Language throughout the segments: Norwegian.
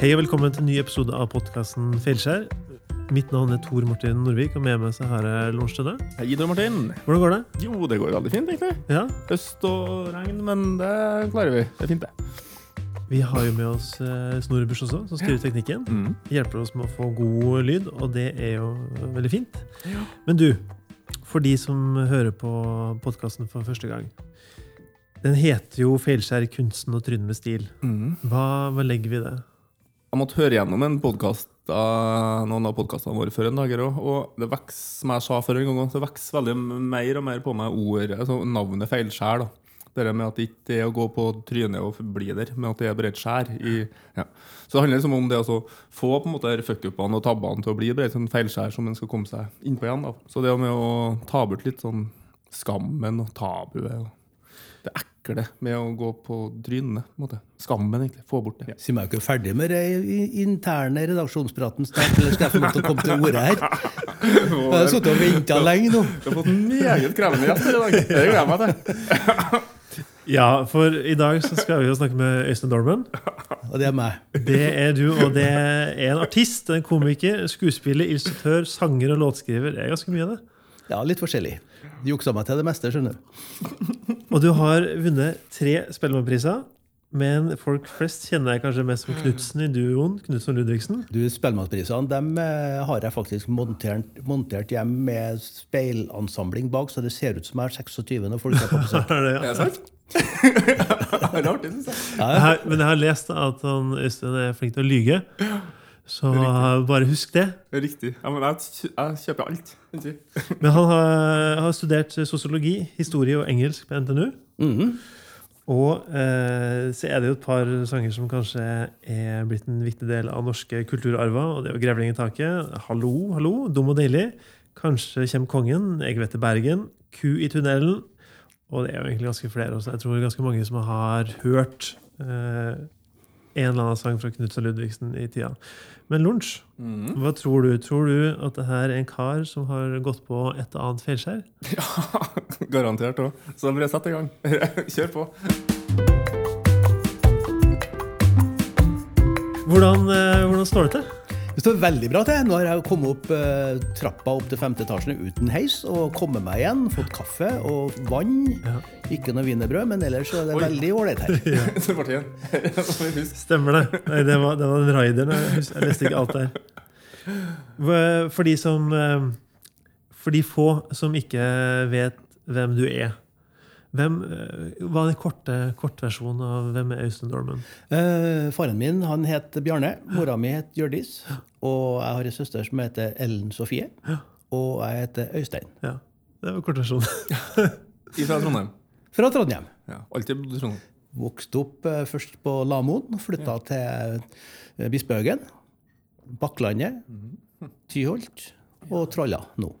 Hei og velkommen til en ny episode av podkasten Feilskjær. Mitt navn er Tor Martin Norvik, og med meg så har jeg Lornstø. Hei, Tor Martin. Hvordan går det? Jo, det går veldig fint, egentlig. Ja, Høst og regn, men det klarer vi. Det er fint, det. Vi har jo med oss eh, Busch også, som styrer teknikken. Mm. Hjelper oss med å få god lyd, og det er jo veldig fint. Ja. Men du, for de som hører på podkasten for første gang. Den heter jo 'Feilskjær kunsten og tryn med stil'. Mm. Hva, hva legger vi i det? Jeg måtte høre gjennom en podcast, noen av podkastene våre før en dag, og det vokser, som jeg sa før en gang, det vokser veldig mer og mer på meg ord, altså navnet feilskjær. da. Det med at det ikke er å gå på trynet og bli der, men at det er bare et skjær. I, ja. Så det handler liksom om det å så få på en måte fuckupene og tabbene til å bli bare et sånn feilskjær som en skal komme seg innpå igjen. da. Så det med å ta bort litt sånn skammen og tabuet og det ekle med å gå på trynet. måte. Skammen, egentlig. Få bort det. Si meg jo ikke ferdig med den interne redaksjonspraten snart, eller skal jeg få lov til å komme til ordet her? Jeg har sittet og venta lenge nå. Du har fått en meget krevende gjest her i dag. Det gleder jeg meg til. Ja, for i dag så skal vi jo snakke med Øystein Dorman. Og det er meg. Det er du, og det er en artist, en komiker, skuespiller, illustratør, sanger og låtskriver. Det er ganske mye det. Ja, litt forskjellig. Juksa meg til det meste, skjønner du. Og du har vunnet tre Spellemannpriser, men folk flest kjenner deg kanskje mest som Knutsen i duoen. Knutsen og Ludvigsen. Du, Spellemannprisene dem eh, har jeg faktisk montert, montert hjem med speilansambling bak, så det ser ut som jeg er 26 når folk er på besøk. Er det, ja. det sant? det er artig, syns jeg. jeg har, men jeg har lest at han, Øystein er flink til å lyge. Så bare husk det. Riktig. Ja, men jeg, jeg kjøper alt. Men han har, har studert sosiologi, historie og engelsk på NTNU. Mhm. Og eh, så er det jo et par sanger som kanskje er blitt en viktig del av norske kulturarver. Og det er jo 'Grevling i taket', 'Hallo, hallo', 'Dum og deilig', 'Kanskje kjem kongen', 'Jeg vet det, Bergen', 'Ku i tunnelen'. Og det er jo egentlig ganske flere også. Jeg tror det er ganske mange som har hørt eh, en eller annen sang fra Knutsen Ludvigsen i tida. Men Lunsj, mm. hva tror du? Tror du at det her er en kar som har gått på et og annet feilskjær? Ja, garantert òg. Så da bare sett i gang. Kjør på. Hvordan, eh, hvordan står det til? Det står veldig bra til. Nå har jeg kommet opp eh, trappa opp til femte etasjen uten heis og kommet meg igjen. Fått kaffe og vann. Ja. Ikke noe wienerbrød, men ellers så er det Oi. veldig ålreit her. Ja. Stemmer det. Nei, det var, det var den raideren. Jeg, leste ikke alt der. For de som eh, For de få som ikke vet hvem du er, hvem, eh, hva er den korte kortversjonen av hvem er Øystein Dorman? Eh, faren min han het Bjarne. Mora mi het Hjørdis. Og jeg har en søster som heter Ellen Sofie. Og jeg heter Øystein. Ja, det var kortversjonen. Fra Trondheim. Fra Trondheim. Ja, alltid bodd i Trondheim. Vokste opp eh, først på Lamoen. Flytta til eh, Bispehaugen. Bakklandet. Tyholt. Og Trolla nå.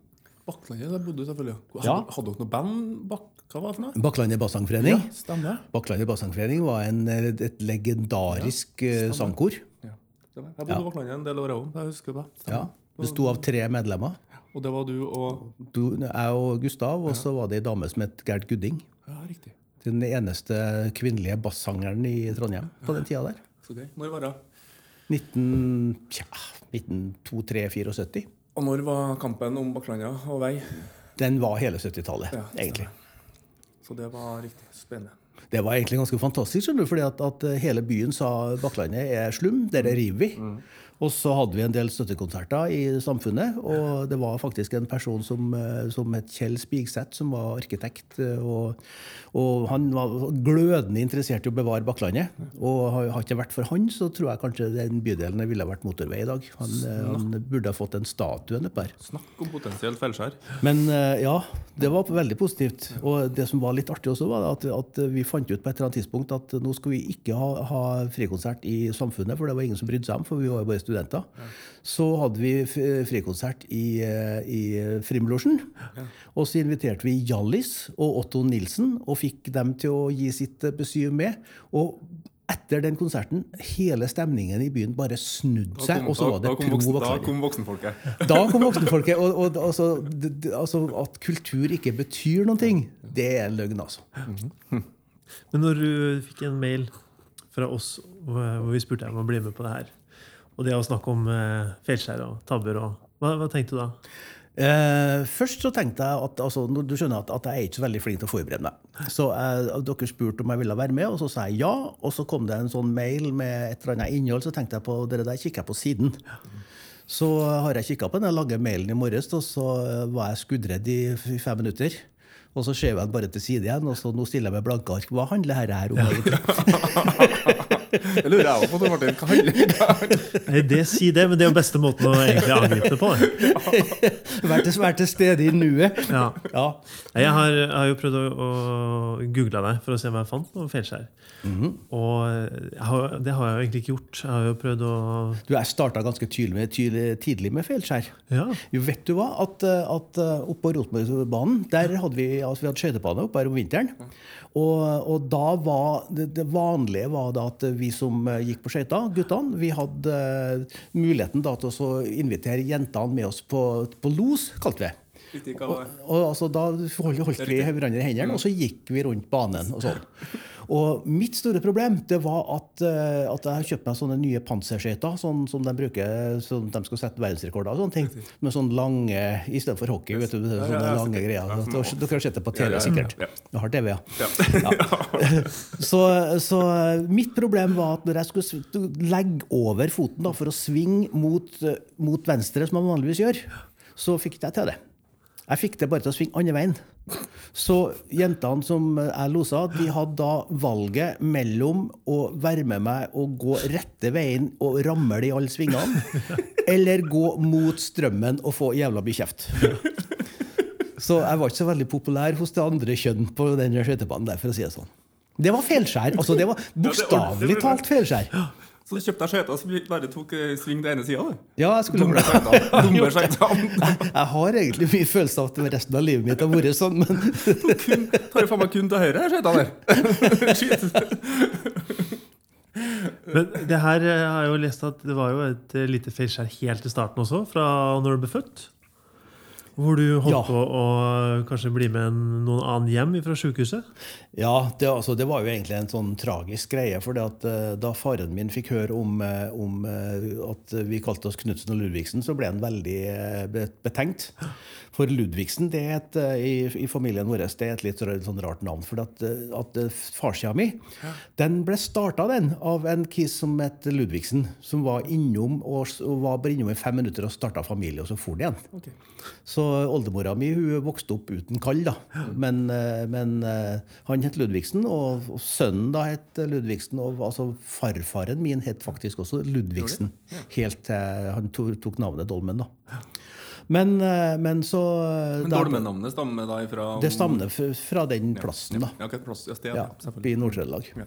Bakklandet, der bodde du selvfølgelig. Hadde, Ja. hadde dere noe band bak? Hva var det for noe? Bakklandet bassangforening. Ja, stemmer. Bakklandet bassangforening var en, eh, et legendarisk ja, sangkor. Ja, stemmer. Jeg bodde Ja. i Bakklandet en del år òg. Jeg husker det. Ja. Stemmer. Besto av tre medlemmer. Og det var du og Du, jeg og Gustav, og så var det ei dame som het Gerd Gudding. Ja, riktig. Den eneste kvinnelige bassangeren i Trondheim på den tida der. Så gøy. Når var det? 19, tja, 1902-3-74. Og når var kampen om Bakklandet og vei? Den var hele 70-tallet, Ja, egentlig. Så det var riktig spennende. Det var egentlig ganske fantastisk, skjønner du, fordi at, at hele byen sa Bakklandet er slum, dere river vi. Og så hadde vi en del støttekonserter i samfunnet, og det var faktisk en person som, eh, som het Kjell Spigseth, som var arkitekt. eh, Og, og han var glødende interessert i å bevare Bakklandet. Og har har ikke vært for han, så tror jeg kanskje den bydelen ville vært motorvei i dag. Han, eh, han burde ha fått en statue nedpå her. Snakk om potensielt feilskjær. Men ja, det var veldig positivt. Og det som var litt artig også, var at, at vi fant ut på et eller annet tidspunkt at nå skal vi ikke ha, ha frikonsert i Samfunnet, for det var ingen som brydde seg om, for vi var jo bare studenter. Så hadde vi frikonsert i, eh, i Frimlosjen. Og så inviterte vi Hjallis og Otto Nilsen og fikk dem til å gi sitt eh, besyv med. Og etter den konserten, hele stemningen i byen bare snudde seg, og så var det da, kom voksen, da kom voksenfolket. Da kom voksenfolket. Og, og altså, det, altså, at kultur ikke betyr noen ting, det er løgn, altså. Men når du fikk en mail fra oss hvor hvor vi spurte deg om å bli med på det her, og det å snakke om eh, feilskjær og tabber og Hva, hva tenkte du da? Eh, først så tenkte jeg at altså, du skjønner at, at jeg er ikke så veldig flink til å forberede meg. Så eh, dere spurte om jeg ville være med, og så sa jeg ja. Og så kom det en sånn mail med et eller annet innhold, så tenkte jeg på det der kikker jeg på siden. Så har jeg kikka på den lange mailen i morges, og så var jeg skuddredd i fem minutter. Og så skjøv jeg den bare til side igjen, og så nå stiller jeg med blanke ark. Hva handler dette her om? egentlig? Det lurer jeg også på, Tor Martin. Det? Nei, det Si det, men det er jo beste måten å egentlig angripe på. Vær til, vær til stede i nuet. Ja. Ja. Jeg har, jeg har jo prøvd å, å google deg for å se hva jeg fant noe feilskjær. Og jeg har, det har jeg jo egentlig ikke gjort. Jeg har jo prøvd å Du, jeg starta ganske tydelig med, tydelig, tidlig med feilskjær. Ja. Jo, vet du hva? At, eh, at oppå oppe på Rosenborgbanen der hadde vi, altså, vi hadde skøytebane oppe her om vinteren. Og, og da var det, det vanlige var da at vi som eh, gikk på skøyter, guttene, vi hadde eh, muligheten da til å invitere jentene med oss på, på los, kalte vi det. Var. Og altså, Da holdt, holdt vi hverandre i hendene, og så gikk vi rundt banen. og sånn. Og mitt store problem det var at, eh, at jeg kjøpte kjøpt meg sånne nye panserskøyter sånn, som de bruker som de skal sette verdensrekorder og sånne ting. Med sånne lange istedenfor hockey. vet du, Sånne ja, ja, lange greier. Dere, har sett det på TV, sikkert. Du har TV, ja. Så, så mitt problem var at når jeg skulle legge over foten da, for å svinge mot, mot venstre, som man vanligvis gjør, så fikk jeg til det. Jeg fikk det bare til å svinge andre veien. Så jentene som jeg losa, de hadde da valget mellom å være med meg og gå rette veien og ramle i alle svingene, eller gå mot strømmen og få jævla mye kjeft. Så jeg var ikke så veldig populær hos det andre kjønn på den skøytebanen der, for å si det sånn. Det var feilskjær. Altså, det var bokstavelig talt feilskjær. Så du kjøpte deg skøyter som bare tok eh, sving til ene sida? Ja, jeg skulle Dumme skøyter. Skøyter. Jeg har egentlig mye følelse av at resten av livet mitt har vært sånn, men Kun- Tar jo faen meg kun til høyre, skøyta der. Shit. Men det her jeg har jeg jo lest at det var jo et eh, lite feilskjær helt i starten også, fra når du ble født. Hvor du holdt Ja. på å eh, kanskje bli med noen annen hjem fra sykehuset. Ja, det, altså, det var jo egentlig en sånn tragisk greie. For da faren min fikk høre om, eh, om eh, at vi kalte oss Knutsen og Ludvigsen, så ble han veldig eh, betenkt. For Ludvigsen det er et, eh, i, i familien vår det er et litt sånn rart navn. For at, eh, at eh, farssida mi den ble starta den av en kis som het Ludvigsen. Som var innom og, og var bare innom i fem minutter og starta familie, og så for han igjen. Så oldemora mi hun vokste opp uten kall, da. Men, men han het Ludvigsen, og, og sønnen da het Ludvigsen. Og altså farfaren min het faktisk også Ludvigsen. Helt til han tok navnet Dolmen, da. Men, eh, men så Men Dolmenavnet stammer da ifra Det stammer fra den plassen, da. Ja, plass, ja, sted, Ja, i Nord-Trøndelag. Ja.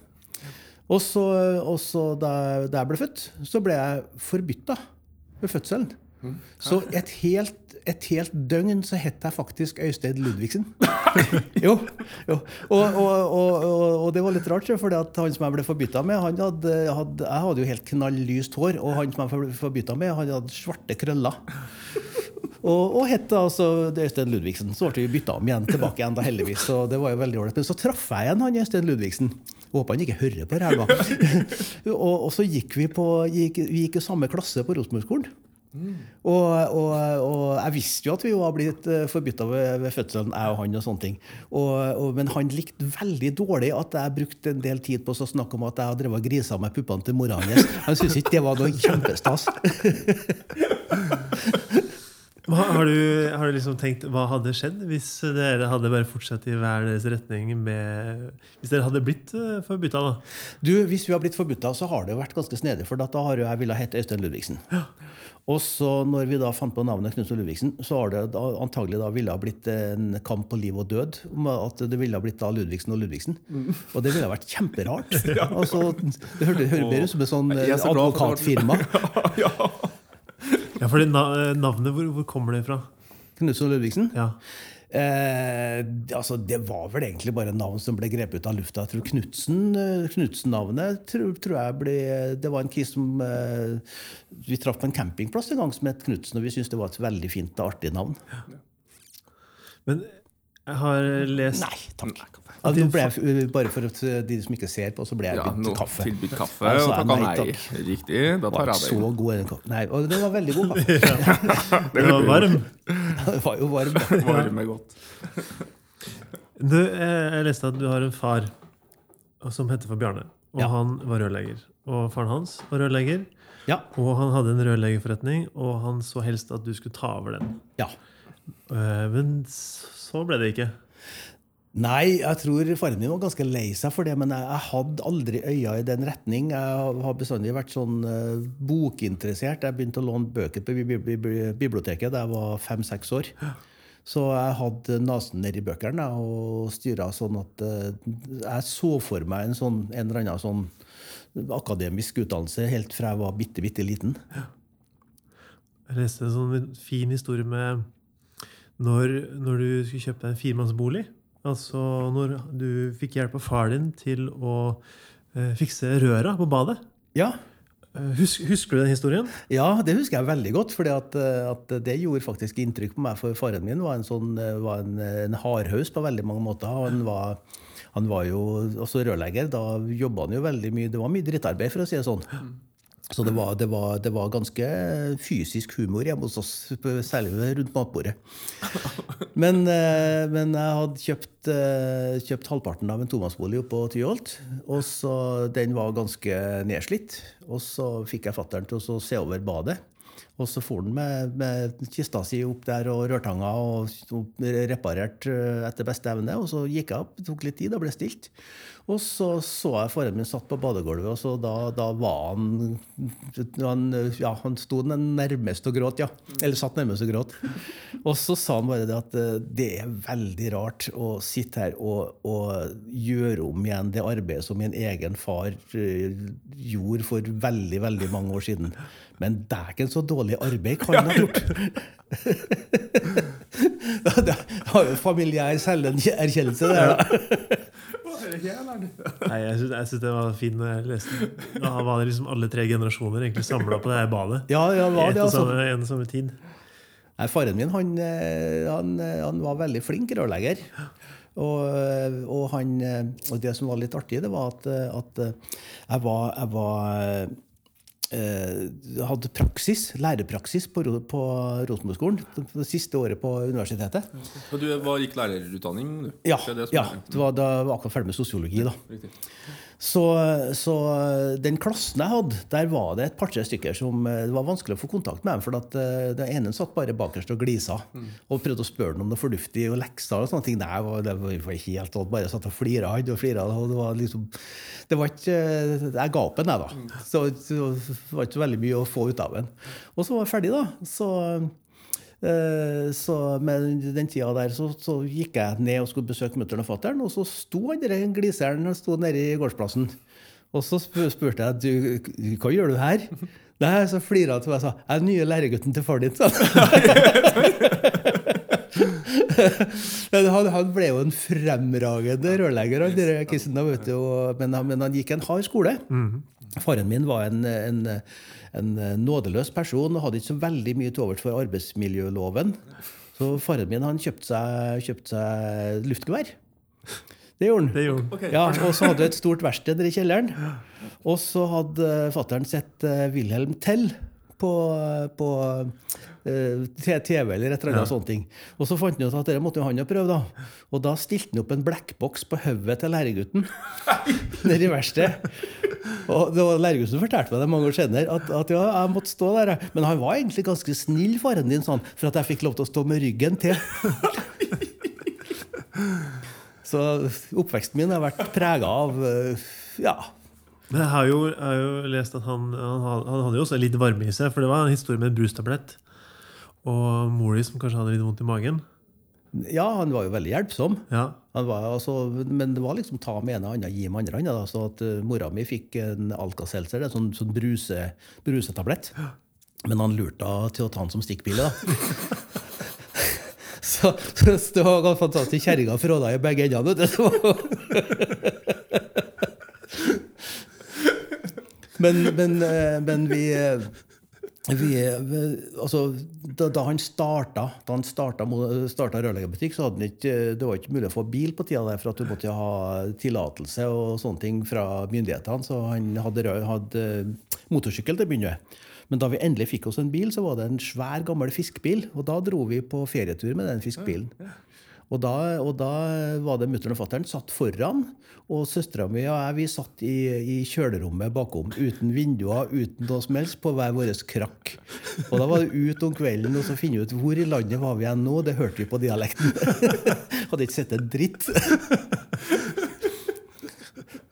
Og så, da, jeg ble født, så ble jeg forbytta ved fødselen. Mm. Så et helt, et helt døgn så het jeg faktisk Øystein Ludvigsen. jo. jo. Og, og, og, og det var litt rart, for han som jeg ble forbytta med, han hadde, hadde, jeg hadde jo helt knalllyst hår, og han som jeg ble forbytta med, han hadde svarte krøller. Og, og het altså Øystein Ludvigsen. Så ble vi bytta om igjen tilbake igjen, da heldigvis. Så det var jo veldig ålreit. Men så traff jeg igjen han Øystein Ludvigsen. Håper han ikke hører på det her, og, og så gikk vi på gikk, Vi gikk i samme klasse på Rosenborgskolen. Og, og, og jeg visste jo at vi var blitt forbytta ved, ved fødselen, jeg og han. og sånne ting. Og, men han likte veldig dårlig at jeg brukte en del tid på å snakke om at jeg hadde drevet grisa med puppene til mora hans. Han syntes ikke det var noe kjempestas. Hva, har, du, har du liksom tenkt hva hadde skjedd hvis dere hadde bare fortsatt i hver deres retning med Hvis dere hadde blitt uh, da? Du, Hvis vi har blitt forbudt, så har det jo vært ganske snedig, for da har jo jeg ville hete Øystein Ludvigsen. Og så når vi da fant på navnet Knutsen Ludvigsen, så har det da, antagelig da ville ha blitt en kamp på liv og død. om At det ville ha blitt da Ludvigsen og Ludvigsen. Og det ville ha vært kjemperart. altså, det høres mer ut som et sånn advokatfirma. ja. Ja, for fordi navnet, hvor, hvor kommer det fra? Knutsen og Ludvigsen. Ja. Eh, altså, det var vel egentlig bare navn som ble grepet ut av lufta. Jeg tror Knutsen, eh, Knutsen-navnet tror, tror jeg ble Det var en kis som eh, Vi traff på en campingplass en gang som het Knutsen, og vi syntes det var et veldig fint og artig navn. Men Jeg har lest Nei takk. Ja, nå ble bare for at eh, de som ikke ser på, så ble jeg Ja, bydd kaffe. tilbudt kaffe, Ja, og er takka nei takk. Riktig, da tar jeg så god er den kaffen. Nei, og det var veldig god kaffe. Det var varm. Det var jo varm. da. Varme godt. Du, eh, jeg leste at du har en far som heter for Bjarne. Og Ja. han var rørlegger. Og faren hans var rørlegger. Ja. Og han hadde en rørleggerforretning, og han så helst at du skulle ta over den. ja. Eh, Men så ble det ikke. Nei, jeg tror faren min var ganske lei seg for det, men jeg, jeg hadde aldri øya i den retning. Jeg har bestandig vært sånn eh, bokinteressert. Jeg begynte å låne bøker på bi- bi- bi- biblioteket da jeg var fem-seks år. Så jeg hadde nesen nedi bøkene jeg, og styra sånn at eh, jeg så for meg en, sånn, en eller annen sånn akademisk utdannelse helt fra jeg var bitte, bitte liten. Jeg leste en sånn fin historie med når, når du skulle kjøpe deg en firemannsbolig. Altså når du fikk hjelp av far din til å eh, fikse røra på badet. Ja, Eh, Hus, husker du den historien? Ja, det husker jeg veldig godt. For at det gjorde faktisk inntrykk på meg. For faren min var en, sånn, eh, var en, en hardhaus på veldig mange måter. Han var, han var jo også rørlegger. Da jobba han jo veldig mye Det var mye drittarbeid, for å si det sånn. Så det var, det, var, det var ganske fysisk humor hjemme hos oss, særlig rundt matbordet. Men, eh, men jeg hadde kjøpt, eh, kjøpt halvparten av en tomannsbolig oppe på Tyholt. Og så Den var ganske nedslitt. Og så fikk jeg fattern til å se over badet. Og så for han med, med kista si opp der og rørtanga og, og reparert eh, etter beste evne. Og så gikk jeg opp, tok litt tid, da ble stilt. Og så så jeg faren min satt på badegulvet, og så da, da var han han, ja, han sto nærmest og gråt, ja. Eller satt nærmest og gråt. Og så sa han bare det at eh, det er veldig rart å sitte her og, og gjøre om igjen det arbeidet som min egen far eh, gjorde for veldig, veldig mange år siden. Men dæken så dårlig arbeid kan han ha gjort! Det har jo familiær selverkjennelse, det her, da. Nei, jeg syns, jeg synes det var når jeg leste. Da var det liksom alle tre generasjoner egentlig samla på det her badet. Ja, ja, var det, altså. samme, en og samme tid. Nei, faren min han, eh, han, eh, han var veldig flink rørlegger. Og, eh, og, han, eh, og det som var litt artig, det var at, eh, at eh, jeg var, jeg var eh, hadde praksis, lærepraksis på, på Rosenborgskolen det, siste året på universitetet. Og du var, gikk lærerutdanning, du? Ja, Det ja det var, da var akkurat ferdig med sosiologi. da. Riktig. Så, så den klassen jeg hadde, der var det et par-tre stykker som eh, det var vanskelig å få kontakt med. dem, For at eh, den ene satt bare bakerst og glisa og prøvde å spørre ham om noe fornuftig og lekser. og sånne ting. Nei, det var- det var var helt bare satt og flira og flira. Og det var liksom det var ikke, Jeg ga opp en, jeg, da. Så, så det var ikke så veldig mye å få ut av en. Og så var jeg ferdig, da. Så Så med den tida der så, så gikk jeg ned og skulle besøke mutter'n og fatter'n, og så sto han der gliseren sto nede i gårdsplassen. Og så spurte jeg du, hva gjør du her. Nei, Så flira han til meg og sa jeg er den nye læregutten til far din. han. Han, ble jo en fremragende rørlegger, men, han- men han gikk en hard skole. Faren min var en, en, en nådeløs person og hadde ikke så veldig mye til overs for arbeidsmiljøloven. Så faren min han kjøpte seg, kjøpt seg luftgevær. Det gjorde han. Det gjorde han. Okay. Ja, og så hadde vi et stort verksted i kjelleren. Og så hadde fattern sett eh, Wilhelm Tell på, på eh, TV eller et eller annet sånt. ting. Og så fant han ut at det måtte han jo prøve, da. Og da stilte han opp en blackbox på hodet til læregutten nede i verkstedet. Og det var læregutten som fortalte meg det mange år senere, at, at ja, jeg måtte stå der. Men han var egentlig ganske snill, faren din, sånn, for at jeg fikk lov til å stå med ryggen til. Så oppveksten min har vært prega av eh, ja, Men jeg har jo, jeg har jo lest at han, han, han hadde jo også litt varme i seg, for det var en historie med en brustablett. Og mor di som kanskje hadde litt vondt i magen. Ja, han var jo veldig hjelpsom. Ja, Han var, altså, men det var liksom ta med ene hånda, gi med andre hånda. da, Så at uh, mora mi fikk en Alka-Seltzer, det er sånn, sånn bruse, brusetablett. Men han lurte henne til å ta den som stikkpille, da. så, så det var ganske fantastisk. Kjerringa fråda i begge endene. vet du. Men, men, eh, men vi eh, Vi, altså, da, da han starta, da han starta, starta rørleggerbutikk, så hadde det ikke mulig å få bil på tida der, for at du måtte ha tillatelse og sånne ting fra myndighetene. Så han hadde, hadde motorsykkel til å begynne med. Men da vi endelig fikk oss en bil, så var det en svær, gammel fiskebil. Og da dro vi på ferietur med den fiskebilen. Og da, og da var det mutter'n og fatter'n satt foran, og søstera mi og jeg vi satt i, i kjølerommet bakom. Uten vinduer, uten noe som helst, på hver vår krakk. Og da var det ut om kvelden og så finne ut hvor i landet var vi igjen nå. Det hørte vi på dialekten. Hadde ikke sett en dritt.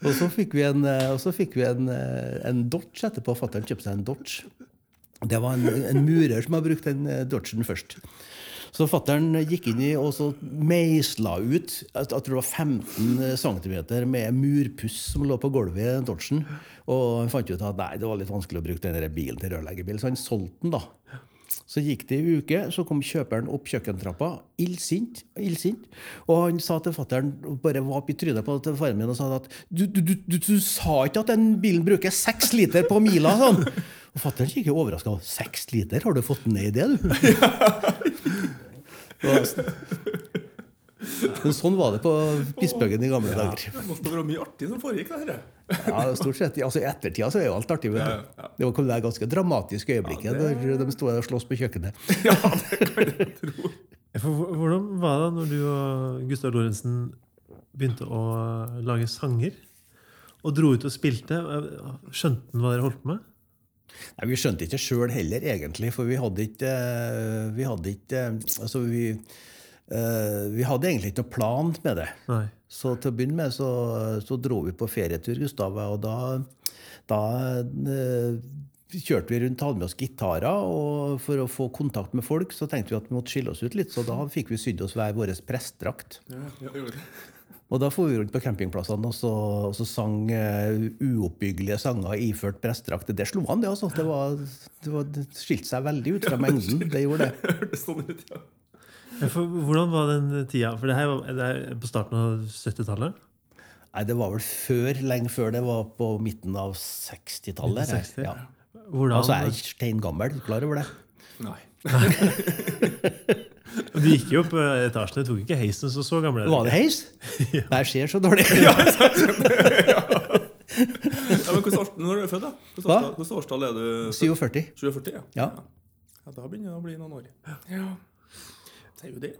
Og så fikk vi en, fikk vi en, en Dodge etterpå. Fatter'n kjøpte seg en Dodge. Det var en, en murer som har brukt den eh, Dodgen først. Så fattern gikk inn i og så meisla ut jeg tror det var 15 cm med murpuss som lå på gulvet i Dodgen. Og han fant ut at nei, det var litt vanskelig å bruke den bilen til rørleggerbil, så han solgte den. da. Så gikk det ei uke, så kom kjøperen opp kjøkkentrappa, illsint. illsint, Og han sa til fattern, bare var oppi trynet på faren min og sa at du, du, du, du sa ikke at den bilen bruker seks liter på mila? sånn. Og fattern kikker overraska. Seks liter? Har du fått ned i det, du? Men sånn var det på Bispebøggen i gamle dager. Det måtte være mye artig som foregikk der. Ja, stort sett. Altså, I ettertida så er jo alt artig. Vet du. Det var det ganske dramatisk øyeblikk når de sto der og sloss på kjøkkenet. Ja, det kan jeg tro. Hvordan var det når du og Gustav Lorentzen begynte å lage sanger? Og dro ut og spilte? Skjønte han hva dere holdt på med? Nei, Vi skjønte ikke sjøl heller, egentlig, for vi hadde ikke eh, Vi hadde ikke eh, Altså, vi, eh, vi hadde egentlig ikke noe plan med det. Nei. Så til å begynne med så, så dro vi på ferietur, Gustav, og da, da kjørte vi rundt, hadde med oss gitarer, og for å få kontakt med folk så tenkte vi at vi måtte skille oss ut litt, så da fikk vi sydd oss hver vår prestdrakt. Ja, ja. Og da får vi rundt på campingplassene og så, og så sang uh, uoppbyggelige sanger iført prestedrakt. Det slo han, det. altså. Det, var, det, var, det skilte seg veldig ut fra mengden. Det gjorde det. Det hørtes sånn ut, ja. Ja, For, hvordan var den tida? For det her var, det her på starten av 70-tallet? Nei, det var vel før, lenge før det var på midten av 60-tallet. her. 1960. Ja. Hvordan, Altså, jeg er steingammel, klar over det. Nei. Du gikk jo opp eh, etasjene, tok ikke heisen, så så gamle Var det heis? Nei, skjer ser så dårlig. Ja, men hvordan Når er du født, da? Hvilket årstall er du? 47. 47, ja. Ja. ja. Da begynner det å bli noen år. Ja. Sier jo det.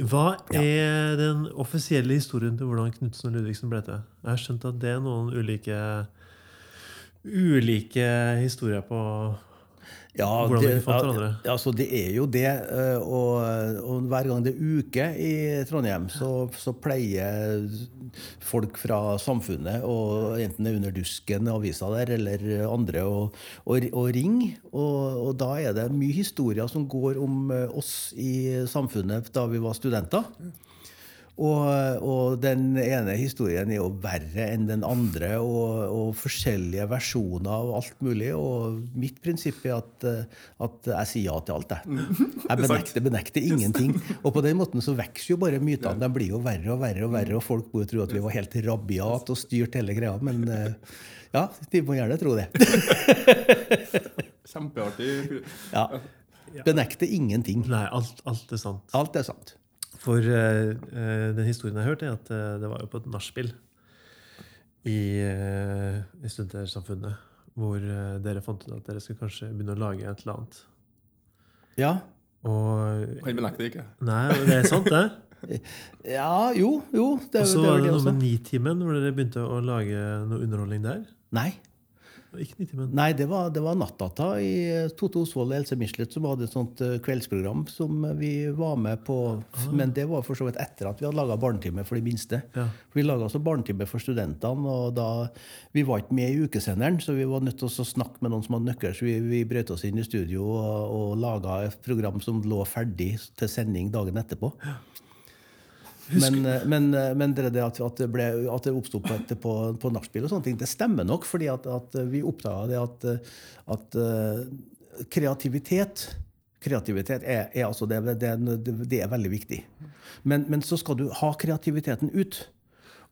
Hva er den offisielle historien til hvordan Knutsen og Ludvigsen ble til? Jeg har skjønt at det er noen ulike ulike historier på Ja, Hvordan det, dere fant ja, hverandre? ja, så det er jo det. eh, Og, og hver gang det er uke i Trondheim, så, så pleier folk fra samfunnet, og enten det er under dusken, avisa der, eller andre, å, å, å ringe. Og, og da er det mye historier som går om eh, oss i samfunnet da vi var studenter. Og, og den ene historien er jo verre enn den andre, og, og forskjellige versjoner av alt mulig. Og mitt prinsipp er at, eh, at jeg sier ja til alt, jeg. Jeg benekter, benekter ingenting. Og på den måten så vokser jo bare mytene. De blir jo verre og verre, og verre, og folk burde tro at vi var helt rabiat og styrt hele greia. Men eh, ja, de må gjerne tro det. Kjempeartig. Ja. Benekter ingenting. Nei, alt, alt er sant. Alt er sant. For eh, den historien jeg har hørt, er at uh, det var jo på et nachspiel i, uh, i Studentersamfunnet hvor dere fant ut at dere skulle kanskje begynne å lage et eller annet. Ja. Og Han benekter ikke. Nei, det er sant, det. ja, jo, jo. Det, Og så var det det noe også. med Nitimen, hvor dere begynte å lage noe underholdning der. Nei. Ikke Nitimen. Nei, det var, det var Nattdata i eh, Tote Osvold og Else Michelet som hadde et sånt eh, kveldsprogram som vi var med på. Men det var for så vidt etter at vi hadde laga Barnetime for de minste. Ja. Vi laga også Barnetime for studentene, og da Vi var ikke med i ukesenderen, så vi var nødt til å snakke med noen som hadde nøkler, så vi, vi brøt oss inn i studio og, og laga et program som lå ferdig til sending dagen etterpå. Men, eh, men, eh, men det, det at, det, ble, at det oppsto på, på, på nachspiel, og sånne ting, det stemmer nok. fordi at, at vi oppdaga det at, eh, at kreativitet Kreativitet er, er, altså det, det, det, er veldig viktig. Men, men så skal du ha kreativiteten ut.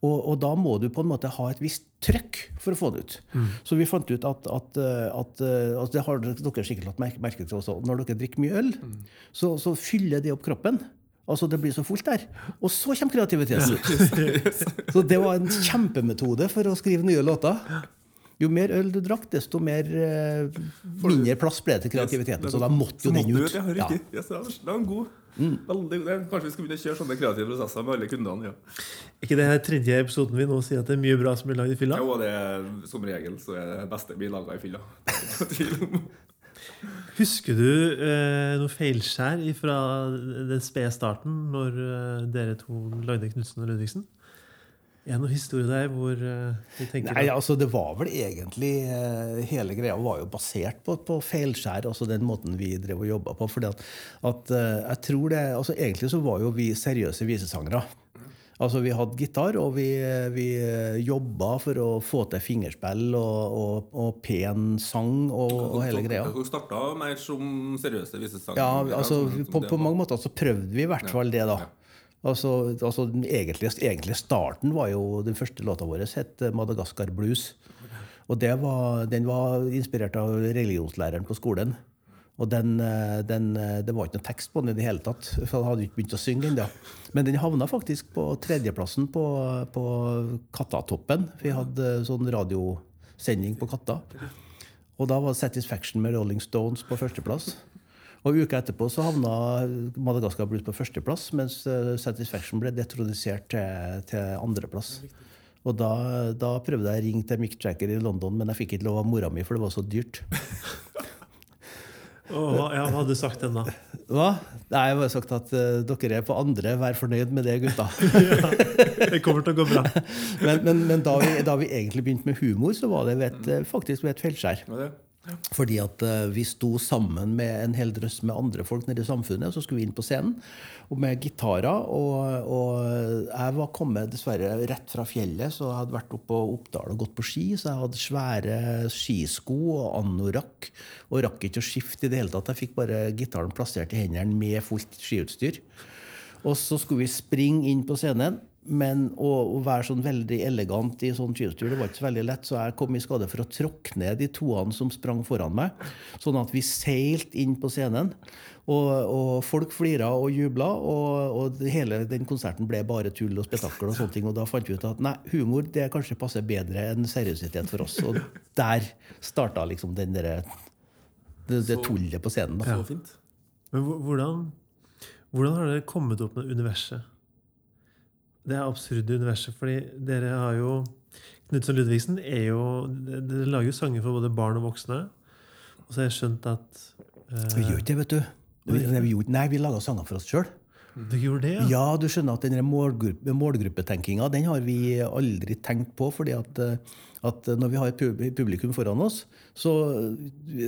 Og, og da må du på en måte ha et visst trøkk for å få det ut. Så vi fant ut at, at, at, at, altså Det har dere sikkert lagt merke- til også. Når dere drikker mye øl, så, så fyller det opp kroppen. Altså Det blir så fullt der. Og så kommer kreativiteten. Så det var en kjempemetode for å skrive nye låter. Jo mer øl du drakk, desto mer, eh, mindre plass ble det til kreativiteten. Så da måtte jo den ut. Ja, Ja. Yes, det var- en god. Veldig, det, kanskje vi skal begynne å kjøre sånne kreative prosesser med alle kundene. Ja. ikke det her tredje episoden vi nå sier at det er mye bra som blir lagd i fylla? Jo, det er, som regel så er det beste blir laga i fylla. Er. Husker du eh, noe feilskjær fra den spede starten, når eh, dere to lagde Knutsen og Ludvigsen? Er det noen historie der hvor eh, vi tenker Nei, altså det var vel egentlig eh, Hele greia var jo basert på, på feilskjær, altså den måten vi drev og jobba på. fordi at, at eh, jeg tror det, altså Egentlig så var jo vi seriøse visesangere. Altså Vi hadde gitar, og vi, vi jobba for å få til fingerspill og, og, og pen sang og, og hele greia. Dere starta mer som seriøse visesanger? Ja, altså som- som på, på mange måter så prøvde vi i hvert fall det, da. Altså, altså den egentlige, egentlige starten var jo Den første låta vår het Madagaskar Blues. Og det var, den var inspirert av religionslæreren på skolen. Og den, eh, den, eh, det var ikke noen tekst på den i det hele tatt. For jeg hadde ikke begynt å synge ennå. Men den havna faktisk på tredjeplassen på, på Kattatoppen. Vi hadde sånn radiosending på Katta. Og da var Satisfaction med Rolling Stones på førsteplass. Og uka etterpå så havna Madagaskar Blues på førsteplass, mens eh, Satisfaction ble detronisert til, til andreplass. Og da, da prøvde jeg å ringe til Mick Jagger i London, men jeg fikk ikke lov av mora mi, for det var så dyrt. Hva- ja, hva hadde du sagt den da? Hva? Nei, jeg har sagt at uh, dere er på andre, vær fornøyd med det, gutta. Det kommer til å gå bra. Men, men, men da, vi, da vi egentlig begynte med humor, så var det ved et, eh, faktisk ved et feilskjær. Ja, det. Fordi at eh, vi sto sammen med en hel drøss med andre folk nede i samfunnet. Og Så skulle vi inn på scenen og med gitarer. Og, og jeg var kommet dessverre rett fra fjellet, så jeg hadde vært oppe på Oppdal og gått på ski. Så jeg hadde svære skisko og anorakk og rakk ikke å skifte i det hele tatt. Jeg fikk bare gitaren plassert i hendene med fullt skiutstyr. Og så skulle vi springe inn på scenen. Men å, å være sånn veldig elegant i sånn skiutstyr, det var ikke så veldig lett, så jeg kom i skade for å tråkke ned de toene som sprang foran meg. Sånn at vi seilte inn på scenen. Og, og folk flira og jubla, og, og hele den konserten ble bare tull og spetakkel. Og sånne ting, og da fant vi ut at nei, humor det kanskje passer bedre enn seriøsitet for oss. Og der starta liksom den der, det, det tullet på scenen. Da. Så fint. Men hvordan, hvordan har dere kommet opp med universet? Det er absurde universet, fordi dere har jo Knutsen Ludvigsen er jo Dere lager jo sanger for både barn og voksne. Og så har jeg skjønt at Vi gjør ikke det, vet du. Vi, vi, gjorde- nei, vi laga sanger for oss sjøl. Du gjorde det, ja? Ja, du skjønner at den målgruppe, målgruppetenkinga den har vi aldri tenkt på. fordi at, eh, at når vi har et publikum foran oss, så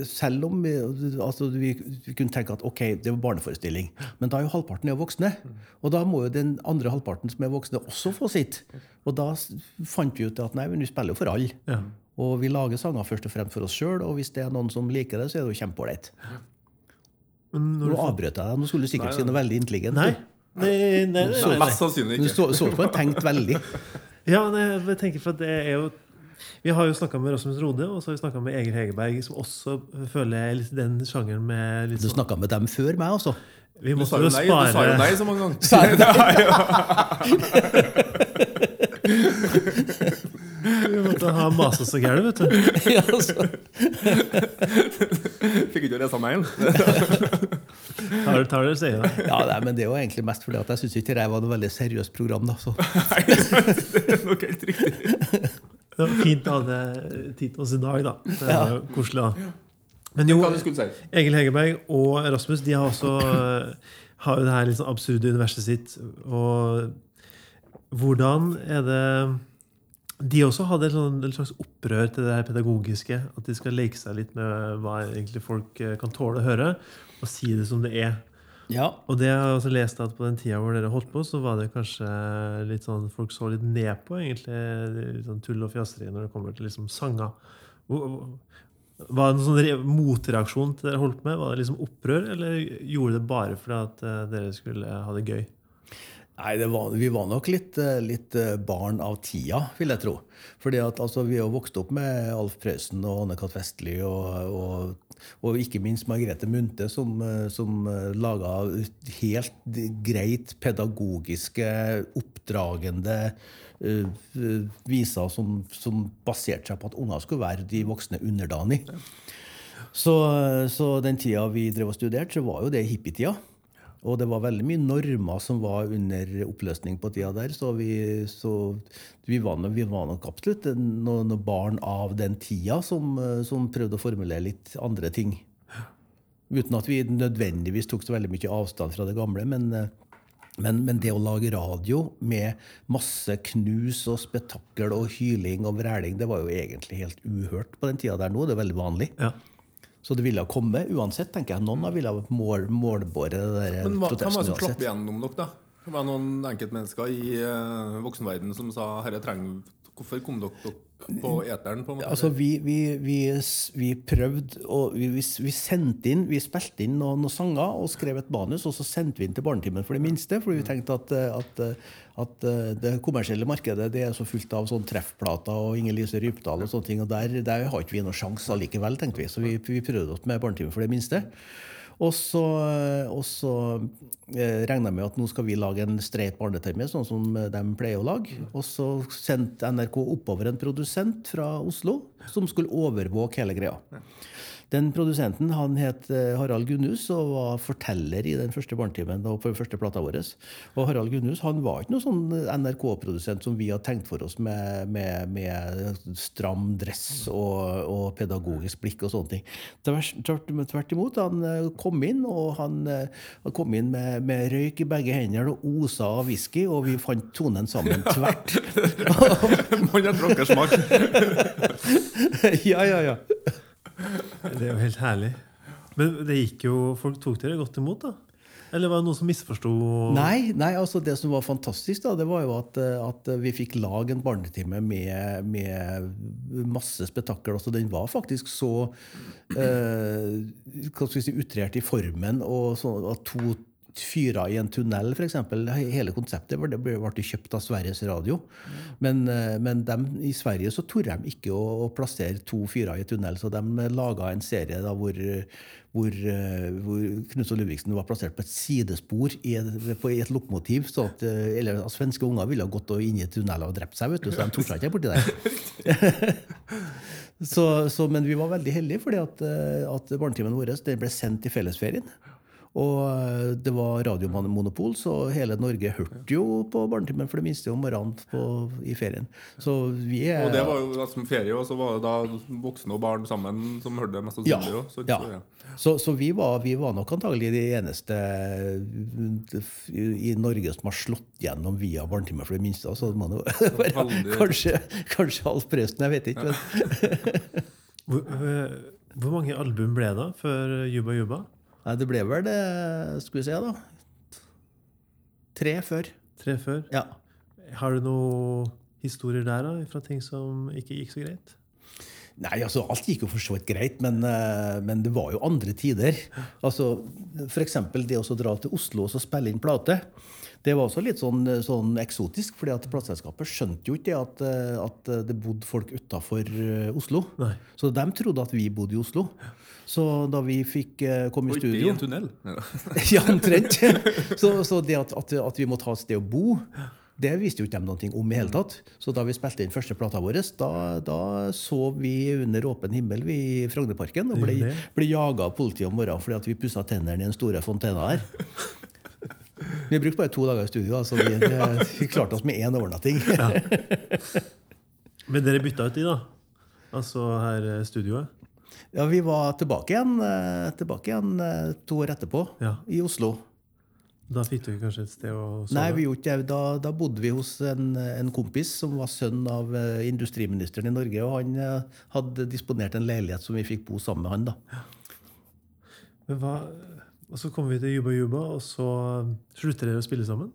selv om vi, altså vi, vi kunne tenke at ok, det var barneforestilling, men da er jo halvparten er voksne. Og da må jo den andre halvparten som er voksne, også få sitt. Og da fant vi ut at nei, men vi spiller jo for alle. Ja. Og vi lager sanger først og fremst for oss sjøl, og hvis det er noen som liker det, så er det jo kjempeålreit. Nå du avbrøt jeg deg. Nå skulle du sikkert si noe veldig intelligent. Nei. du. Nei, nei, nei, nei, nei. Mest sannsynlig Du ikke. så, så ut som han tenkte veldig. Ja, nei, jeg tenker for at det er jo Vi har jo snakka med Rasmus Rode, og så har vi snakka med Egil Hegerberg, som også føler jeg litt den sjangeren med litt Du sånn snakka med dem før meg, altså. Vi Du måtte sa jo spare nei, du sa jo nei så mange ganger. Sa jeg Vi måtte ha masa så gærent, vet du. Ja, altså. Fikk ikke lese mailen. Tar det, tar det, sier jeg ja, nei, men det er jo egentlig mest fordi at jeg syns ikke det var noe veldig seriøst program. da, så. Nei, det er nok helt riktig. Det var fint å ha det tid til oss i dag, da. Det er jo koselig, da. Men jo? Egil Hegerberg og Rasmus de har også eh, har jo det her sånn absurde universet sitt. Og hvordan er det De også hadde et, sånn, slags opprør til det her pedagogiske. At de skal leke seg litt med hva egentlig folk eh, kan tåle å høre, og si det som det er. Ja. Og det jeg også lest at på den tida hvor dere holdt på, så var det kanskje litt sånn folk så litt ned på egentlig litt sånn tull og fjaseri når det kommer til liksom sanger. Var det en sånn motreaksjon til dere holdt med? Var det liksom opprør, eller gjorde det bare fordi at eh, dere skulle ha det gøy? Nei, det var, Vi var nok litt, eh, litt eh, barn av tida, vil jeg tro. Fordi at altså, Vi har vokst opp med Alf Prøysen og Anne-Kat. Vestli og, og, og, ikke minst Margrethe Munthe, som, eh, som laga helt greit pedagogiske, oppdragende uh, viser som, som, baserte seg på at unger skulle være de voksne underdanig. Så, så den tida vi drev og studerte, så var jo det hippietida. Og det var veldig mye normer som var under oppløsning på tida der. Så vi, så vi, var, vi var, nok absolutt noen, noen, barn av den tida som, som, prøvde å formulere litt andre ting. Uten at vi nødvendigvis tok så veldig mye avstand fra det gamle. Men, men, men det å lage radio med masse knus og spetakkel og hyling og vræling, det var jo egentlig helt uhørt på den tida der nå. Det er veldig vanlig. Ja. Så det ville ha kommet uansett, tenker jeg. Noen ville mål, målbåret det Men hva, Hvem var det som slapp igjennom dere, da? Det var noen enkeltmennesker i uh, voksenverdenen som sa herre trenger Hvorfor kom dere på eteren? på en måte? Altså, vi, vi, vi, vi prøvde og vi, sendte inn, vi spilte inn noen, noen, sanger og skrev et manus, og så sendte vi inn til Barnetimen for de minste. fordi vi tenkte at, at, at det kommersielle markedet det er så fullt av sånn treffplater og Inger Lise Rypdal og sånne ting. Og der, der har ikke vi noen sjanse allikevel, tenkte vi. Så vi, vi prøvde oss med Barnetimen for de minste. Og så, og så eh, regna jeg med at nå skal vi lage en streit barne-TV, sånn som de pleier å lage. Og så sendte NRK oppover en produsent fra Oslo som skulle overvåke hele greia. Den produsenten han het eh, Harald Gunnhus og var forteller i den første barnetimen på den første plata vår. Og Harald Gunnhus han var ikke noen sånn NRK-produsent som vi hadde tenkt for oss med, med, med stram dress og, og, pedagogisk blikk og sånne ting. Tvert imot. Han eh, kom inn, og han, eh, han kom inn med, med, røyk i begge hender og osa av whisky, og vi fant tonen sammen tvert. Man har drukket smak. ja, ja, ja. Det er jo helt herlig. Men det gikk jo, folk tok dere godt imot, da? Eller var det noen som misforsto? Nei, nei, altså det som var fantastisk, da, det var jo at, at vi fikk lage en barnetime med, med masse spetakkel. Altså, den var faktisk så eh, hva skal vi si, utrert i formen. og sånn at to fyrer i en tunnel, f.eks. Hele konseptet ble, ble, ble kjøpt av Sveriges Radio. Men, eh, men de, i Sverige så torde de ikke å, å, plassere to fyrer i tunnel, så de laga en serie da, hvor, hvor, eh, hvor Knutson Ludvigsen var plassert på et sidespor i et, på, et lokomotiv. Så at, eh, eller, at svenske unger ville ha gått inn i tunneler og drept seg, vet du, så de torde ikke borti der. så, så, men vi var veldig heldige, fordi at, at barnetimen vår ble sendt i fellesferien. Og eh, det var radiomonopol, så hele Norge hørte jo på Barnetimen for det minste om morgenen på, i ferien. Så vi er, og det var jo som ferie, og så var det da voksne og barn sammen som hørte det mest sannsynlig? Ja, så, ja. Så, ja. Så, så, vi, var, vi, var, nok antagelig de eneste i Norge som har slått gjennom via Barnetimen for det minste. Altså, man, kanskje, kanskje Alf Prøysen, jeg vet ikke. hvor, eh, hvor mange album ble det før Juba Juba? Nei, det ble vel det Skal vi se, da. Tre før. Tre før? Ja. Har du noen historier der da, fra ting som ikke gikk så greit? Nei, altså Alt gikk jo for så vidt greit, men, eh, men, det var jo andre tider. Altså, F.eks. det å dra til Oslo og spille inn plate. Det var også litt sånn, sånn eksotisk, fordi at plateselskapet skjønte jo ikke at, eh, at det bodde folk utafor eh, Oslo. Nei. Så de trodde at vi bodde i Oslo. Så da vi fikk komme i studio Oi, det i en tunnel? ja, omtrent. Så, så, det at, at, at, vi måtte ha et sted å bo, det visste jo ikke de noe om i hele tatt. Så da vi spilte inn første plata vår, da, da sov vi under åpen himmel vi i Frognerparken og ble, ble jaga av politiet om morgenen fordi at vi pussa tennene i den store fontena her. Vi brukte bare to dager i studio, så vi, vi klarte oss med én overnatting. Ja. Men dere bytta ut de, da? Altså her eh, studioet? Ja, vi var tilbake igjen, eh, tilbake igjen eh, to år etterpå, ja. i Oslo. Da fikk du kanskje et sted å sove? Nei, vi gjorde ikke Da, da bodde vi hos en, en, kompis som var sønn av uh, industriministeren i Norge. Og han hadde disponert en leilighet som vi fikk bo sammen med han. da. Men hva, og så kommer vi til Juba Juba, og så slutter dere å spille sammen?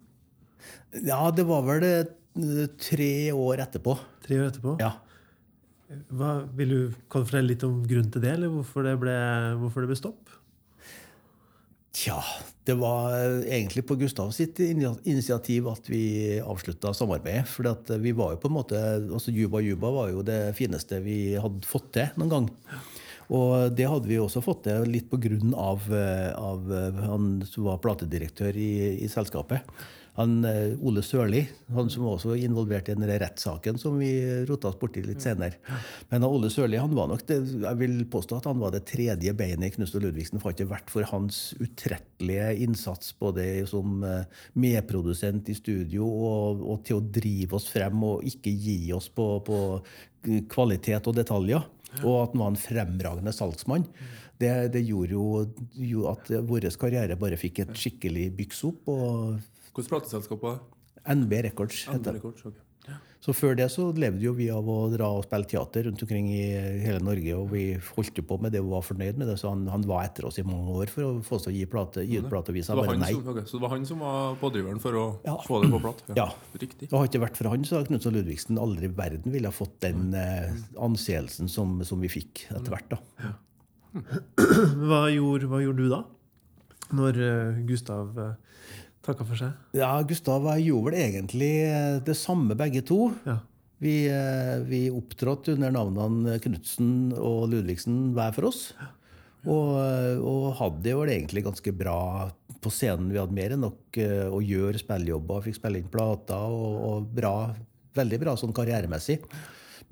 Ja, det var vel tre år etterpå. Tre år etterpå? Ja. Hva, vil du, kan fortelle litt om grunnen til det, eller hvorfor det ble, hvorfor det ble stopp? Tja, det var egentlig på Gustav sitt initiativ at vi avslutta samarbeidet. For vi var jo på en måte altså Juba Juba var jo det fineste vi hadde fått til noen gang. Og det hadde vi også fått til litt på grunn av, av han som var platedirektør i, i selskapet. Han, eh, Ole Sørli, han som også var involvert i den rettssaken som vi rota oss borti litt senere. Men Ole Sørli han var nok det, jeg vil påstå at han var det tredje beinet i Knust og Ludvigsen. For ikke vært for hans utrettelige innsats både som eh, medprodusent i studio og, og til å drive oss frem og ikke gi oss på, på kvalitet og detaljer. Og at han var en fremragende salgsmann. Det, det gjorde jo, jo at vår karriere bare fikk et skikkelig byks opp. og Hvilket plateselskap var det? NB Records heter det. Records, ok. Så før det så levde jo vi av å dra og spille teater rundt omkring i hele Norge. Og vi holdt jo på med det og var fornøyd med det, så han, han var etter oss i mange år for å få oss til å gi, plate, gi ut plate. og vi sa det, var bare han nei. som, okay. så det var han som var pådriveren for å Ja. få det på platt? Ja. Riktig. Det hadde ikke vært for han, så hadde Knutson Ludvigsen aldri i verden ville ha fått den eh, anseelsen som, som vi fikk etter hvert. da. Hva gjorde, hva gjorde du da? Når eh, Gustav uh, takka for seg? Ja, Gustav og jeg gjorde vel egentlig eh, det samme begge to. Ja. Vi, eh, vi opptrådte under navnene Knutsen og Ludvigsen hver for oss. Og, eh, og hadde det vel egentlig ganske bra på scenen. Vi hadde mer enn nok å gjøre spillejobber, fikk spille inn plater og, og bra, veldig bra sånn karrieremessig.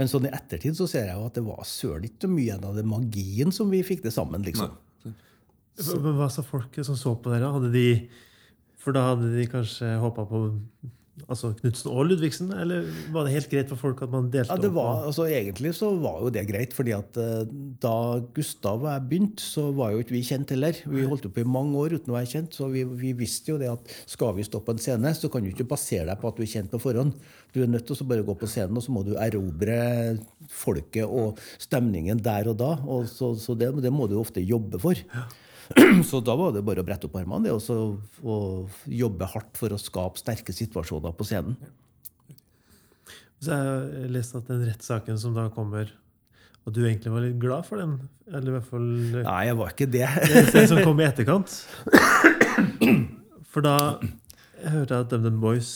Men sånn i ettertid så ser jeg jo at det var søren ikke mye av den magien som vi fikk det sammen. liksom. Men hva sa folk som så på dere? Hadde de, for da hadde de kanskje håpa på altså Knutsen og Ludvigsen? Eller var det helt greit for folk at man delte Ja, det var, altså Egentlig så var jo det greit, fordi at uh, da Gustav og jeg begynte, så var jo ikke vi kjent heller. Vi holdt på i mange år uten å være kjent, så vi, vi visste jo det at skal vi stå på en scene, så kan du ikke basere deg på at du er kjent på forhånd. Du er nødt til å bare gå på scenen, og så må du erobre folket og stemningen der og da. Og så så det, det må du ofte jobbe for. Så da var det bare å brette opp armene det, og, og jobbe hardt for å skape sterke situasjoner på scenen. Så jeg har lest at den rettssaken som da kommer Og du egentlig var litt glad for den? Eller i hvert fall Nei, jeg var ikke det. den som kom i etterkant. For da jeg hørte jeg at DumDum Boys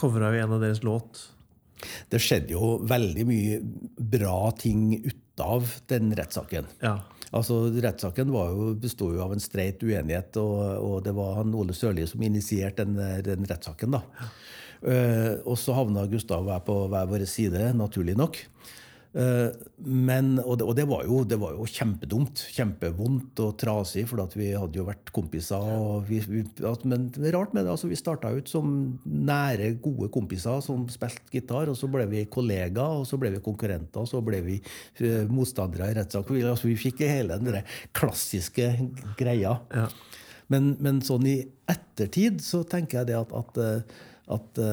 covra jo en av deres låt. Det skjedde jo veldig mye bra ting ut av den rettssaken. Ja. Altså, Rettssaken besto jo av en streit uenighet, og, og det var han Ole Sørli som initierte den, den rettssaken. da. Uh, og så havna Gustav og jeg på hver vår side, naturlig nok. Eh, men, og det, og det, var jo, det var jo kjempedumt. Kjempevondt og trasig, for vi hadde jo vært kompiser. Vi, vi, men det er rart med det. altså Vi starta ut som nære, gode kompiser som spilte gitar. Og så ble vi kollegaer, og så ble vi konkurrenter, og så ble vi eh, motstandere i rettssak. Vi, altså, vi fikk hele den klassiske greia. Ja. Men, men sånn i ettertid så tenker jeg det at, at, eh, at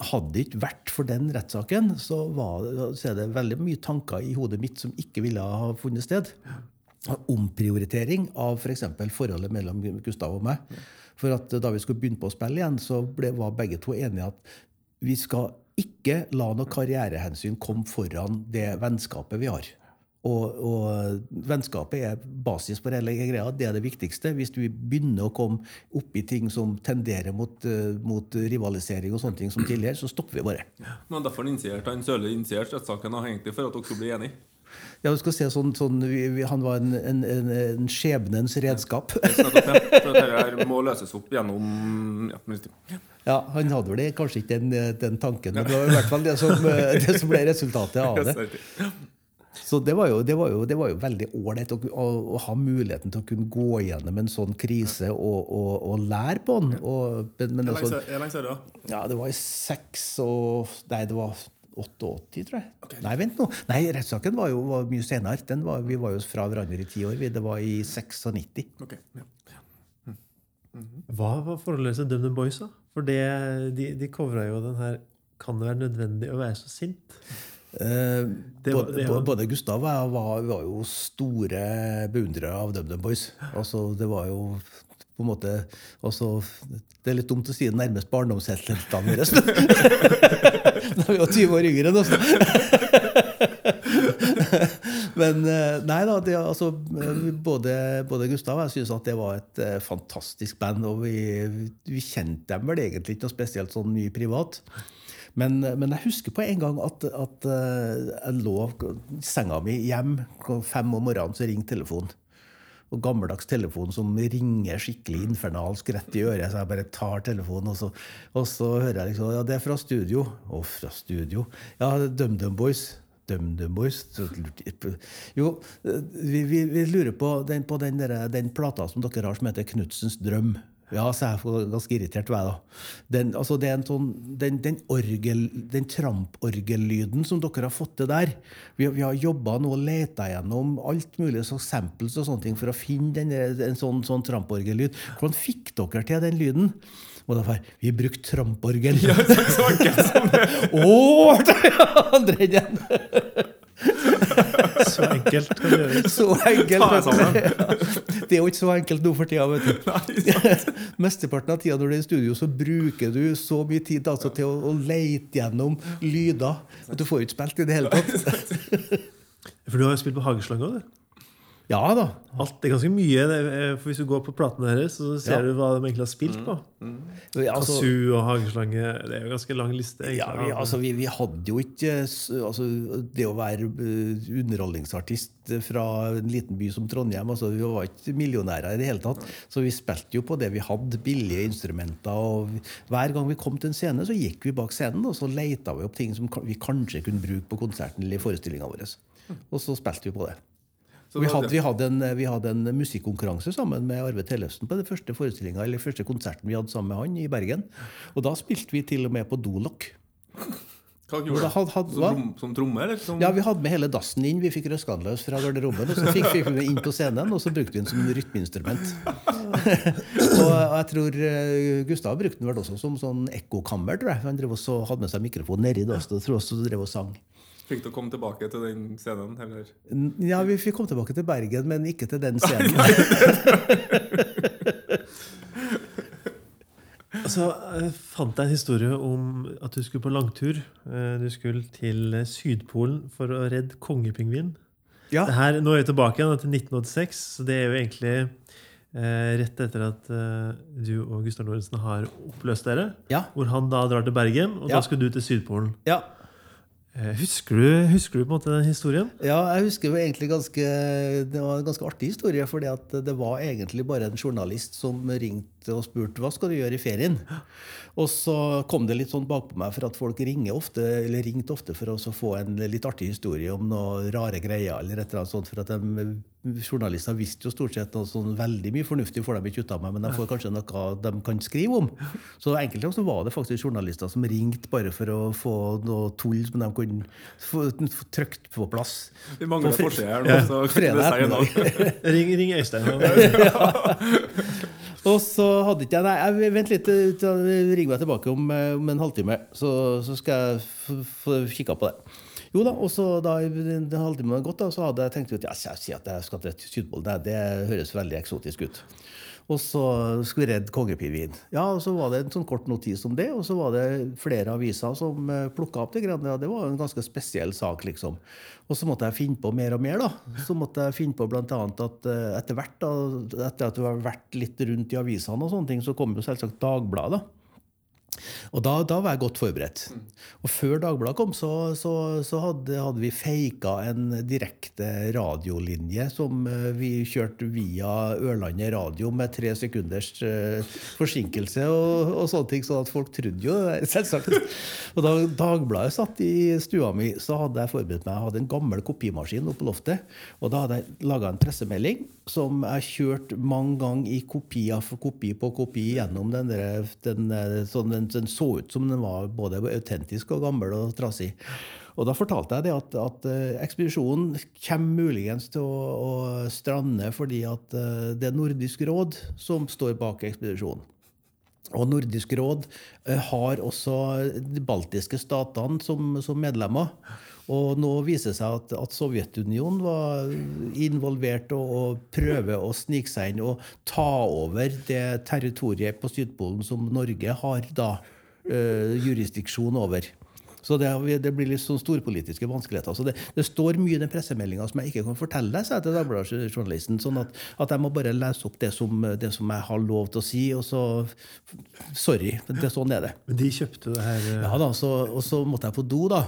hadde det ikke vært for den rettssaken, så, så er det veldig mye tanker i hodet mitt som ikke ville ha funnet sted. Omprioritering av f.eks. For forholdet mellom Gustav og meg. For at da vi skulle begynne på å spille igjen, så ble, var begge to enige at vi skal ikke la noe karrierehensyn komme foran det vennskapet vi har. Og, og vennskapet er basis for hele greia. Det er det viktigste. Hvis du begynner å komme opp i ting som tenderer mot, eh, mot rivalisering og sånne ting som tidligere, så stopper vi bare. Men derfor initierte han Sørli initierte rettssaken egentlig for at dere skulle bli enige. Ja, du skal se sånn, sånn vi, vi, Han var en, en, en, en skjebnens redskap. Ja. For dette må løses opp gjennom ja, ja. Ja, Han hadde vel kanskje ikke den, den tanken, men det var i hvert fall det som, eh, det som ble resultatet av det. Så det var jo, det var jo, det var jo veldig ålreit å, å, å ha muligheten til å kunne gå gjennom en sånn krise og, og, og lære på den. Og, men, men Hvor altså, lenge hvor lenge siden da? ja, det var i seks og Nei, det var 88, tror jeg. Nei, vent nå. Nei, rettssaken var jo var mye senere. Den var, vi var jo fra hverandre i ti år. Det var i 96. Ok, ja. Hva var forholdet til DumDum Boys, da? For det, de, de covra jo den her Kan det være nødvendig å være så sint? Eh, var- både, både Gustav og jeg var, var jo store beundrere av DumDum Boys. Altså, det var jo på en måte også, Det er litt dumt å si det nærmest barndomsheltene våre. Da vi var 20 år yngre enn oss. Men eh, nei da, det, altså, både, både Gustav og jeg syns at det var et eh, fantastisk band. Og vi, vi kjente dem vel egentlig ikke noe spesielt sånn mye privat. Men, men jeg husker på en gang at, at eh, jeg lå i senga mi hjem fem om morgenen, så ringte telefonen. Og gammeldags telefon som ringer skikkelig infernalsk rett i øret. Så jeg bare tar telefonen, og så, og så hører jeg liksom Ja, det er fra studio. Å, fra studio? Ja, DumDum Boys. DumDum Boys. Jo, vi, vi, vi lurer på den, på den, der, den plata som dere har som heter Knutsens drøm. Ja, så er jeg ganske irritert, var jeg da. Den, altså det er en sånn, den, den, orgel, den tramporgellyden som dere har fått til der Vi, har- vi har jobba nå og leta gjennom alt mulig så samples og sånne ting for å finne den, en sånn, sånn tramporgellyd. Hvordan fikk dere til den lyden? Og var Vi brukte tramporgel. Ja, så, så enkelt som det. Så enkelt kan det gjøres. Så enkelt. Ta deg sammen. Det er jo ikke så enkelt nå for tida. vet du. Mesteparten av tida når du er i studio, så bruker du så mye tid altså, til å, å leite gjennom lyder at du får jo ikke spilt i det hele tatt. For du har jo spilt på Hageslang òg, du. Ja da. Alt, det er ganske mye. er- For Hvis du går på platene deres, så ser Ja. du hva de egentlig har spilt på. Altså, Kazoo og hageslange. Det er jo ganske lang liste. egentlig. ja, vi, altså, vi, vi hadde jo ikke altså, Det å være eh, underholdningsartist fra en liten by som Trondheim altså, Vi var ikke millionærer i det hele tatt. Så vi spilte jo på det vi hadde, billige instrumenter. og Hver gang vi kom til en scene, så gikk vi bak scenen og så leita vi opp ting som vi kanskje kunne bruke på konserten eller i forestillinga vår. Og så spilte vi på det. Vi hadde, vi, hadde en, vi hadde en musikkonkurranse sammen med Arve Tellefsen på den første eller første konserten vi hadde sammen med han i Bergen. Og da spilte vi til og med på Dolok. Hva gjorde du? Som, som tromme, eller? Som, Ja, vi hadde med hele dassen inn. Vi fikk røska den løs fra garderoben. Og så fikk, fikk vi den inn på scenen, og så brukte vi den som rytmeinstrument. og jeg tror eh, Gustav brukte den vel også som sånn ekkokammer, tror jeg. Han drev også, hadde med seg mikrofon nedi dassen og tror også drev og sang. Fikk du komme tilbake til den scenen? Eller? Ja, vi fikk komme tilbake til Bergen, men ikke til den scenen. Så jeg fant jeg en historie om at du skulle på langtur. Eh, Du skulle til eh, Sydpolen for å redde kongepingvin. Ja. Her, nå er vi tilbake igjen til 1986, så det er jo egentlig eh, rett etter at eh, du og Gustav Lorentzen har oppløst dere. Ja. Hvor han da drar til Bergen, og Ja. da skal du til Sydpolen. ja. Eh, Husker du, husker du på en måte den historien? Ja, jeg husker egentlig ganske Det var en ganske artig historie, For det var egentlig bare en journalist som ringte og spurte hva skal du gjøre i ferien. Og så kom det litt sånn bakpå meg for at folk ringer ofte, eller ringte ofte for å få en litt artig historie om noe rare greier. eller et eller annet sånt, for at de, Journalister visste jo stort sett noe sånn veldig mye fornuftig får de ikke ut av meg, men de får kanskje noe de kan skrive om. Så enkelte ganger så var det faktisk journalister som ringte bare for å få noe tull som de kunne få, få trykt på plass. Vi mangler forside her nå, så kan det si noe. Ring, ring Øystein. og- Og så hadde ikke jeg Nei, jeg, vent litt, eh, ring meg tilbake om, eh, om en halvtime, så, så skal jeg få kikka på det. Jo da, og så da en halvtime hadde gått, da, så hadde jeg tenkt ut ja, jeg sier at jeg skal til Sydpolen. Det, det høres veldig eksotisk ut. Og så skulle redde kongepingvinen. Ja, og så var det en sånn kort notis om det, og så var det flere aviser som plukka opp det. greiene. Det var en ganske spesiell sak, liksom. Og så måtte jeg finne på mer og mer. da. Så måtte jeg finne på annet at eh, etter hvert, da, etter at du har vært litt rundt i avisene, og sånne ting, så kom jo selvsagt Dagbladet. da. Og da, da var jeg godt forberedt. Og før Dagbladet kom, så, så, så hadde, hadde vi feika en direkte radiolinje som eh, vi kjørte via Ørlandet Radio med tre sekunders uh, forsinkelse og, og sånne ting. sånn at folk trodde jo selvsagt. Og da Dagbladet satt i stua mi, så hadde jeg forberedt meg. Jeg hadde en gammel kopimaskin oppe på loftet. Og da hadde jeg laga en pressemelding som jeg kjørte mange ganger i kopier kopi på kopi gjennom den der, den, eh, sånn den, den så ut som den var både autentisk og gammel og trasig. Og da fortalte jeg det at, at eh, ekspedisjonen kommer muligens til å, å strande fordi at eh, det er Nordisk råd som står bak ekspedisjonen. Og Nordisk råd eh, har også de baltiske statene som, som medlemmer. Og nå viser det seg at, at Sovjetunionen var involvert og, og prøver å snike seg inn og ta over det territoriet på Sydpolen som Norge har da eh, jurisdiksjon over. Så det, det blir litt sånn storpolitiske vanskeligheter. Så det, det står mye i den pressemeldinga som jeg ikke kan fortelle sa jeg til Dagbladet-journalisten. Sånn at, at, jeg må bare lese opp det som, det som, jeg har lov til å si. Og så Sorry. Det, sånn er det. Men de kjøpte det her Ja da, så, Og så måtte jeg på do, da.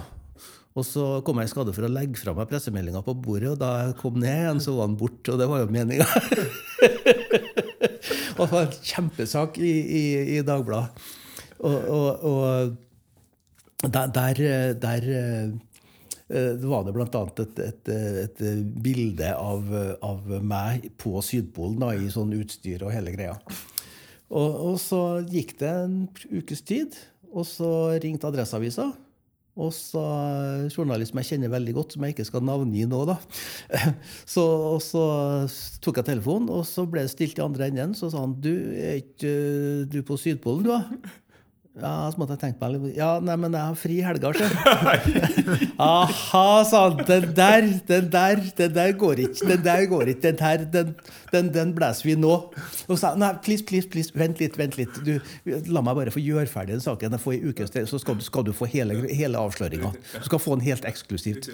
Og så kom jeg i skade for å legge fra meg pressemeldinga på bordet, og da jeg kom ned igjen, så var han borte. Og det var jo meninga. det var en kjempesak i, i, i Dagbladet. Og, og, og der, der, der var det bl.a. Et, et, et bilde av, av, meg på Sydpolen da, i sånn utstyr og hele greia. Og, og så gikk det en ukes tid, og så ringte Adresseavisa. Og så journalist som jeg kjenner veldig godt, som jeg ikke skal navngi nå. da. Så, og så tok jeg telefonen, og så ble det stilt i andre enden. Så sa han du, er ikke du på Sydpolen, du, da? Ja, så måtte jeg tenke meg litt Ja, nei, men jeg har fri i helga, sjøl. Aha, sa han. Den der, den der, den der går ikke. Den der går ikke. Den her, den, den, den blåser vi nå. Og sa nei, please, please, please, vent litt, vent litt. Du, la meg bare få gjøre ferdig den saken. Jeg får i uke, så skal du, skal du få hele, hele avsløringa. Du skal få den helt eksklusivt.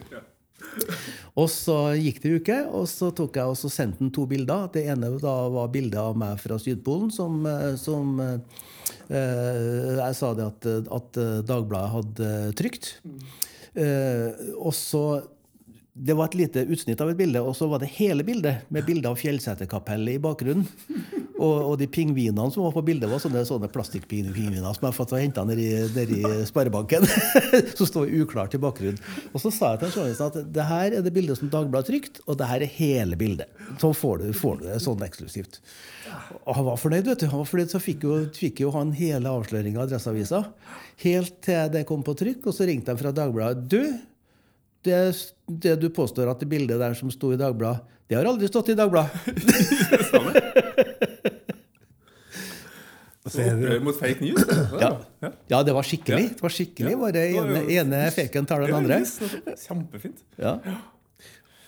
Og så gikk det en uke, og så tok jeg og så sendte han to bilder. Det ene var bilde av meg fra Sydpolen som, som Eh, jeg sa det at, at Dagbladet hadde trykt. Eh, og så det var et lite utsnitt av et bilde, og så var det hele bildet med bilde av Fjellseterkapellet i bakgrunnen. Og, og, de pingvinene som var på bildet, var sånne, sånne plastikkpingviner som jeg fått henta nedi, nedi Sparebanken. som står uklart i bakgrunnen. Og så sa jeg til journalisten at det her er det bildet som Dagbladet trykt, og det her er hele bildet. Så får du, får du det sånn eksklusivt. Og han var fornøyd, vet du. Han var fornøyd, Så fikk jo, fikk jo han hele avsløringa av Adresseavisa. Helt til det kom på trykk, og så ringte de fra Dagbladet. Du, det, det, du påstår at det bildet der som sto i Dagbladet, det har aldri stått i Dagbladet. Opprør mot fake news? Ja. ja, det var skikkelig. Det var skikkelig. Bare ene, ene faken tar den andre. Kjempefint. Ja.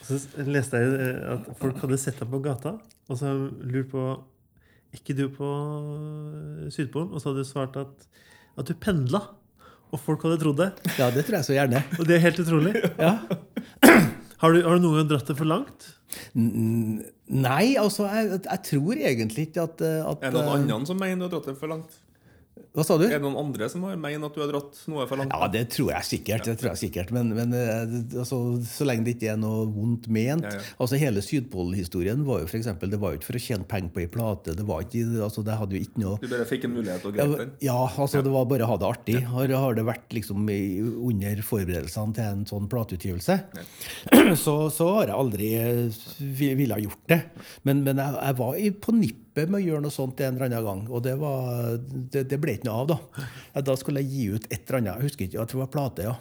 Så leste jeg at folk hadde sett deg på gata, og så lurt på ikke du på Sydpolen? Og så hadde du svart at, at du pendla. Og folk hadde trodd det. Ja, det tror jeg så gjerne. Og det er helt utrolig. Ja. Har du, har du noen gang dratt det for langt? Nei, altså, jeg, jeg tror egentlig ikke at, at Er det noen andre som mener du har dratt det for langt? Hva sa du? Er det noen andre som har ment at du har dratt noe for langt? Ja, det tror jeg sikkert. Det tror jeg sikkert. Men, men altså, så lenge det ikke er noe vondt ment Ja, ja. altså Hele Sydpol-historien var jo for eksempel, det var jo ikke for å tjene penger på ei plate. Det var ikke, altså, det hadde jo ikke noe Du bare fikk en mulighet til å ja, gripe den? ja, altså det var bare å ha det artig. Har, har det vært liksom under forberedelsene til en sånn plateutgivelse, så, så har jeg aldri villet ville ha gjort det. Men, men jeg, jeg var på nippet med å gjøre noe sånt en eller annen gang, og det, var, det, det ble ikke noe av, da. Da skulle jeg gi ut et eller annet, jeg husker ikke, jeg tror det var plate, ja.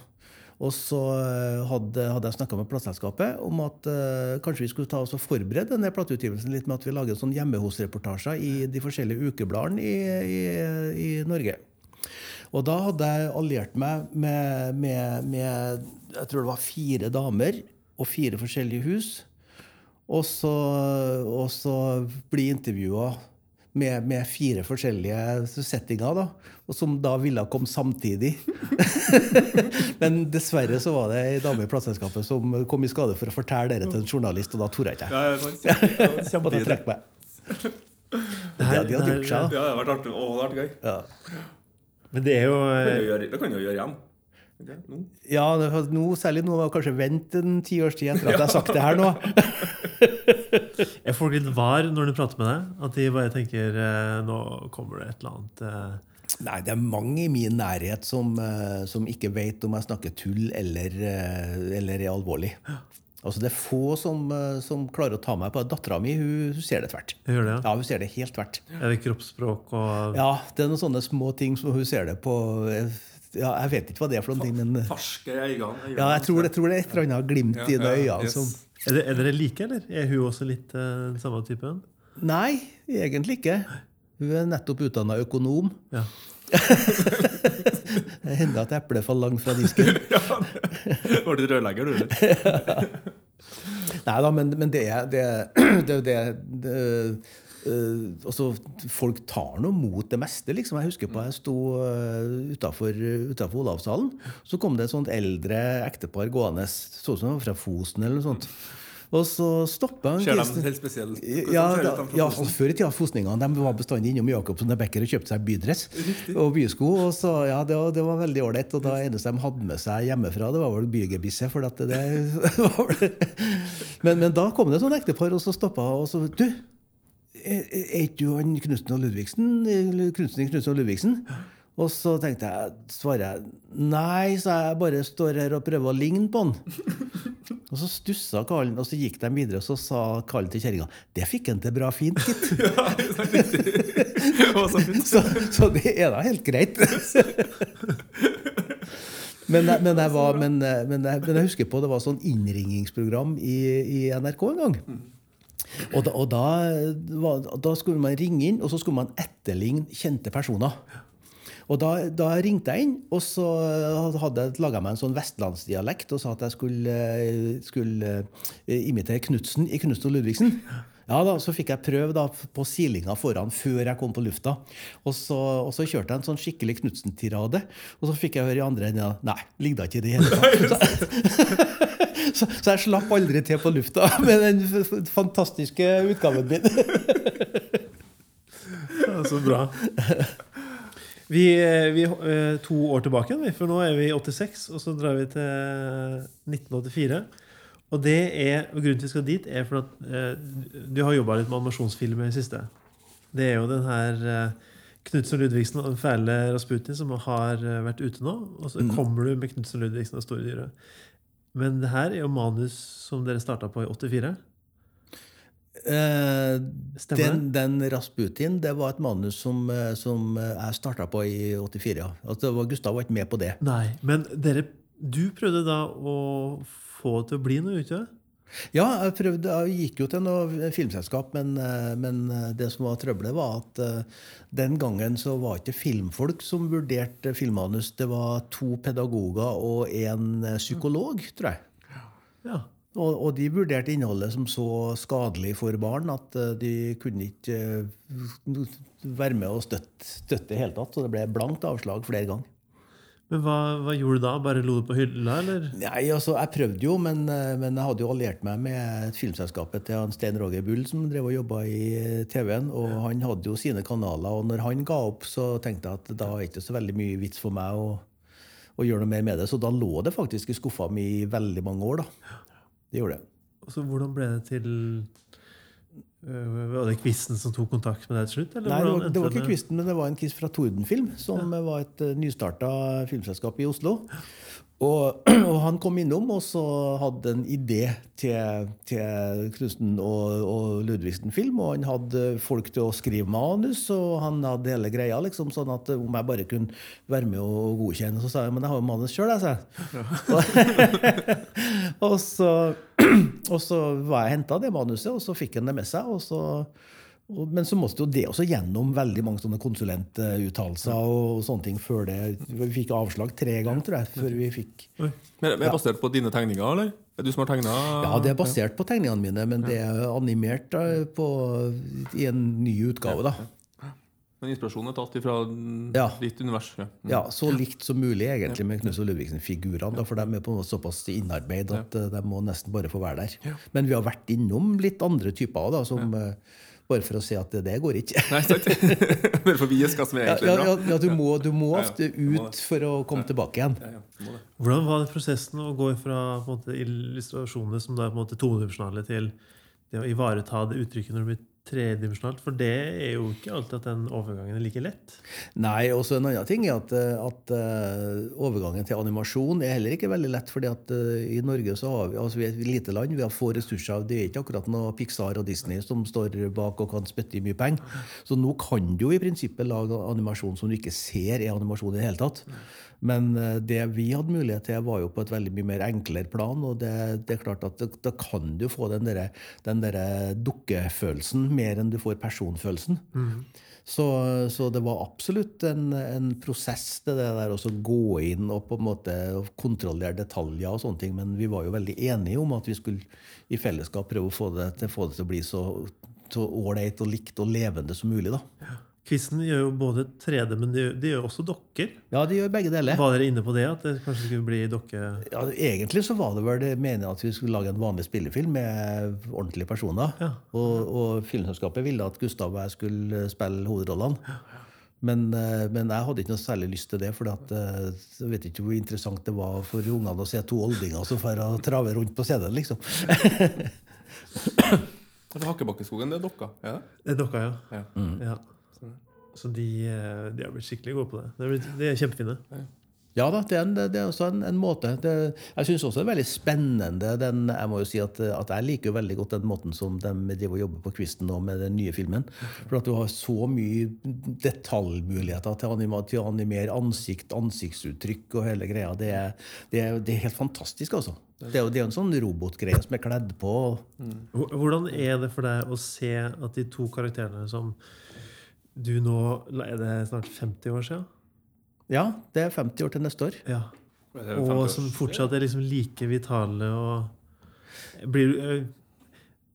Og så eh, hadde, hadde jeg snakka med plateselskapet om at uh, kanskje vi skulle ta oss og forberede denne plateutgivelsen litt med at vi lager sånn hjemme hos-reportasjer i de forskjellige ukebladene i, i, i Norge. Og da hadde jeg alliert meg med, med, med jeg tror det var fire damer og fire forskjellige hus. Og så, og så bli intervjua med, med fire forskjellige settinger, da, og som da ville komme samtidig. Men dessverre så var det ei dame i plateselskapet som kom i skade for å fortelle dette til en journalist, og da torde jeg ikke. Ja, sant. Ja, trakk jeg meg. Det hadde de hadde gjort seg, Ja, det hadde vært artig. Å, det hadde vært gøy. Ja. Men det er jo Det kan eh, du det kan du gjøre igjen. Ok, nå. Ja, det nå, særlig nå. Kanskje vent en ti års tid etter at jeg har sagt det her nå. Er folk litt var når de prater med deg? At de bare tenker eh, Nå kommer det et eller annet eh, Nei, det er mange i min nærhet som, eh, som ikke vet om jeg snakker tull eller, eller er alvorlig. Altså Det er få som, som klarer å ta meg på Dattera mi hun, hun ser det tvert. Gjør det, ja. Ja, hun ser det helt tvert. Er det kroppsspråk og Ja, Det er noen sånne små ting som hun ser det på ja, Jeg vet ikke hva det er for noen ting, men Farske Ferske øyne. ja, jeg tror, jeg tror det er et eller annet glimt i de ja, øynene yes. som er, det, er dere like, eller? Er hun også litt den uh, samme typen? Nei, egentlig ikke. Hun er nettopp utdanna økonom. Ja. Det hender at eplet faller langt fra disken. ja, Var du rørlegger, du? Nei da, men, men det er det, det, det, eh, altså, Folk tar noe mot det meste. liksom. Jeg husker på jeg sto uh, utafor Olavshallen. Så kom det et sånt eldre ektepar gående. Så ut som de var fra Fosen eller noe sånt. Og så stoppa han Ser de helt spesielt ja, da, ja, Før i tida fosningene de var bestandig innom Jacobsen og Becker og kjøpte seg bydress og bysko. og så, ja, Det var, det var veldig ålreit. Og da eneste de hadde med seg hjemmefra, det var vel bygebisse. For at det, det men, men da kom det et sånt ektepar, og så stoppa og så Du, er er ikke du han Knutsen og Ludvigsen? Knutsen Knutsen og Ludvigsen? Og så tenkte jeg, svarer jeg nei, så jeg bare står her og prøver å ligne på han. Og så stussa Karlen, og så gikk de videre, og så sa Karlen til kjerringa det fikk han til bra fint, gitt. Var så. Så, så det er da helt greit. Men, jeg- men, jeg var, men, men, jeg, men jeg husker på det var sånn innringingsprogram i, i NRK en gang. Og, da, og da, da skulle man ringe inn, og så skulle man etterligne kjente personer. Og da, da ringte jeg inn, og så hadde jeg laga meg en sånn vestlandsdialekt og sa at jeg skulle, skulle eh, imitere Knutsen i Knutsen og Ludvigsen. Ja da, Så fikk jeg prøve da på silinga foran før jeg kom på lufta. Og så, og så kjørte jeg en sånn skikkelig Knutsen-tirade. Og så fikk jeg høre i andre enden ja, Nei, da ikke i det hele tatt. Så, så, jeg slapp aldri til på lufta med den fantastiske utgaven min. Ja, så bra. Vi, vi eh, to år tilbake, for nå er vi i 86, og så drar vi til 1984. Og det er, og grunnen til vi skal dit, er for at eh, du har jobba litt med animasjonsfilmer i det siste. Det er jo den her eh, Knutsen Ludvigsen og den fæle Rasputin som har eh, vært ute nå. Og så kommer du med Knutsen Ludvigsen og Store dyret. Men det her er jo manus som dere starta på i 84. Eh, den, den Rasputin det var et manus som, eh, som eh, jeg starta på i 84. Ja. Altså, Gustav var ikke med på det. Nei, men dere, du prøvde da å få det til å bli noe ikke sant? Ja, jeg, prøvde, jeg gikk jo til noe filmselskap, men, eh, men eh, det som var trøbbelet, var at eh, den gangen så var ikke filmfolk som vurderte filmmanus. Det var to pedagoger og en psykolog, tror jeg. Ja. Og, og de vurderte innholdet som så skadelig for barn at de kunne ikke være med og støtte, i det hele tatt. Så det ble blankt avslag flere ganger. Men hva, hva gjorde du da? Bare lo du på hylla, eller? Nei, altså, Jeg prøvde jo, men, eh, men jeg hadde jo alliert meg med filmselskapet til han Stein Roger Bull, som drev og jobba i eh, TV-en. Og han hadde jo sine kanaler, og når han ga opp, så tenkte jeg at da er det ikke så veldig mye vits for meg å, å gjøre noe mer med det. Så da lå det faktisk i skuffa mi i veldig mange år, da. Det gjorde det. Og så hvordan ble det til Var det Kvisten som tok kontakt med deg til slutt? Eller Nei, det var, det var ikke Kvisten, men det var en Kiss fra Tordenfilm, som var et uh, nystarta filmselskap i Oslo. Og, og han kom innom og så hadde en idé til, til Knutsen og, og Ludvigsen-film. Og han hadde folk til å skrive manus, og han hadde hele greia. liksom, Sånn at om jeg bare kunne være med og godkjenne. Så sa jeg men jeg har jo manus sjøl, jeg, sa og, så, og så var jeg henta det manuset, og så fikk han det med seg. og så men så måtte jo det også gjennom veldig mange sånne konsulentuttalelser og sånne ting før det Vi fikk avslag tre ganger, tror jeg, før vi fikk Men er det basert på dine tegninger, eller? Er du som har tegna? Ja, det er basert på tegningene mine, men det er animert da, på, i en ny utgave, da. Men inspirasjonen er tatt ifra Ja. ditt univers? Ja. Ja, Så likt som mulig egentlig med Knut og Ludvigsen-figurene, for de er på en måte såpass innarbeid at eh, de må nesten bare få være der. Men vi har vært innom litt andre typer da, som eh, bare for å si at det, det går ikke. Nei, sant? Bare for å vise hva som er egentlig ja, bra. ja, ja, du må, du må Ja, ja, ofte ut for å komme tilbake igjen. Ja, ja, du må det. Hvordan var det prosessen å gå fra på en måte, illustrasjoner som da er på en måte todimensjonale, til det å ivareta det uttrykket når det blir tredimensjonalt? For det er jo ikke alltid at den overgangen er like lett. Nei, og så en annen ting er at, eh, at eh, overgangen til animasjon er heller ikke veldig lett. fordi at eh, i Norge så har vi altså vi er et lite land, vi har få ressurser. Det er ikke akkurat noe Pixar og Disney som står bak og kan spytte i mye penger. Så nå kan du jo i prinsippet lage animasjon som du ikke ser er animasjon i det hele tatt. Men det vi hadde mulighet til, var jo på et veldig mye mer enklere plan. Og det, det er klart at da kan du få den derre den der dukkefølelsen mer enn du får personfølelsen. Så, så det var absolutt en, en prosess, det der å gå inn og på en måte kontrollere detaljer og sånne ting. Men vi var jo veldig enige om at vi skulle i fellesskap prøve å få det til, få det til å bli så ålreit og likt og levende som mulig. da. Quizen gjør jo både 3D, men de, de gjør også dokker. Ja, de gjør begge deler. Var dere inne på det? At det kanskje skulle bli dokke... Ja, egentlig så var det vel det meningen at vi skulle lage en vanlig spillefilm med ordentlige personer. Ja. Og, og filmselskapet ville at Gustav og jeg skulle spille hovedrollene. Men, eh, men jeg hadde ikke noe særlig lyst til det, for jeg vet ikke hvor interessant det var for ungene å se to oldinger som får trave rundt på scenen. liksom. Hakkebakkeskogen, det er dokka? Ja. Det er dokka, ja. Ja. ja. Så de, eh, de har blitt skikkelig gode på det. De er, blitt- de er kjempefine. Ja da, det er, en, det er også en, en måte. Det, jeg syns også det er veldig spennende den, Jeg må jo si at, at jeg liker jo veldig godt den måten som de driver og jobber på Kvisten nå med den nye filmen. For at du har så mye detaljmuligheter til å animere ansikt, ansiktsuttrykk og hele greia. Det er, det er, det er helt fantastisk, altså. Det er jo det er en sånn robotgreie som er kledd på. Hvor- Hvordan er det for deg å se at de to karakterene som du nå Er det snart 50 år siden? Ja, det er 50 år til neste år. Ja. Og som fortsatt er liksom like vitale og blir, øh,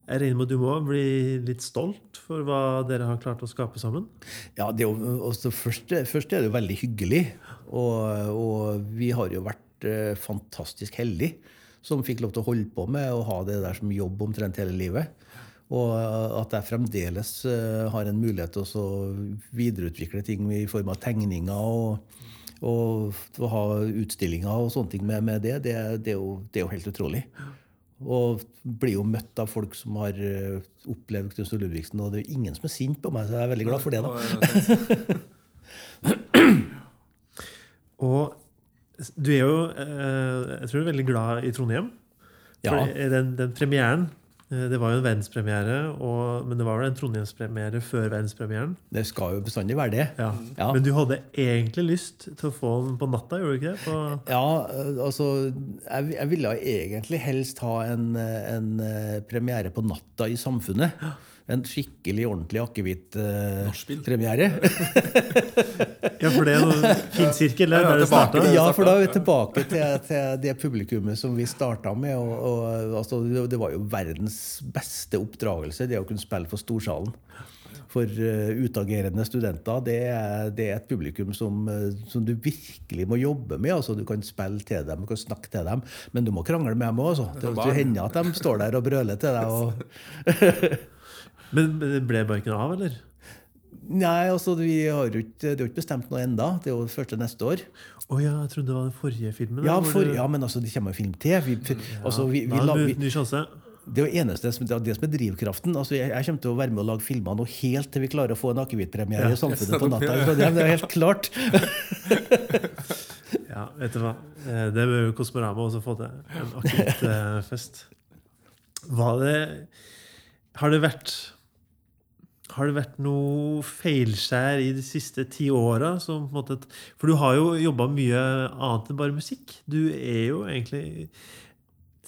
Jeg regner med at du må bli litt stolt for hva dere har klart å skape sammen? Ja, det er jo, også først, først er det jo veldig hyggelig. Og, og vi har jo vært eh, fantastisk heldige som fikk lov til å holde på med å ha det der som jobb omtrent hele livet. Og at jeg fremdeles eh, har en mulighet til å videreutvikle ting i form av tegninger og, og ha utstillinger og sånne ting med, med det, det, det, er jo, det er jo helt utrolig. Og blir jo møtt av folk som har eh, opplevd Knut Ludvigsen, og det er jo ingen som er sint på meg, så jeg er veldig glad for det. da. Og du er jo øh, Jeg tror veldig glad i Trondheim. Ja. For den, den premieren Det var jo en verdenspremiere, og, men det var vel en trondheimspremiere før verdenspremieren. Det skal jo bestandig være det. Ja. Ja. Men du hadde egentlig lyst til å få den på natta, gjorde du ikke det? På, Ja, eh, altså Jeg, jeg ville egentlig helst ha en, eh, en eh, premiere på natta i Samfunnet. En skikkelig ordentlig akevittpremiere. akevitt-premiere. ja, for det er noe fin sirkel der, Ja, der det starta. ja, for da er vi tilbake til, til det publikummet som vi starta med. Og, og, altså, det det var jo verdens beste oppdragelse, det å kunne spille for storsalen. For uh, utagerende studenter, det er, det er et publikum som, eh, som du virkelig må jobbe med. Altså, du kan spille til dem, du kan snakke til dem, men du må krangle med dem òg. Altså. Det, det hender at de står der og brøler til deg. Og, Men det ble bare ikke noe av, eller? nei, altså, vi har jo ikke, det er jo ikke bestemt noe enda. Det er jo første neste år. Å ja, jeg trodde det var den forrige filmen. Ja, for, ja men altså, det kommer jo film til. Vi, altså, vi, vi, Da det vi, ny sjanse. Det er jo eneste som, det er det som er drivkraften. Altså, jeg, jeg kommer til å være med å lage filmer nå helt til vi klarer å få en akevittpremiere i Samfunnet på natta. Ja. Trondheim. Det er helt klart. Ja, vet du hva. Eh, Det bør jo Kosmorama også få til. En akevittfest. Var det Har det vært Har det vært noe feilskjær i de siste ti åra? For du har jo jobba mye annet enn bare musikk. Du er jo egentlig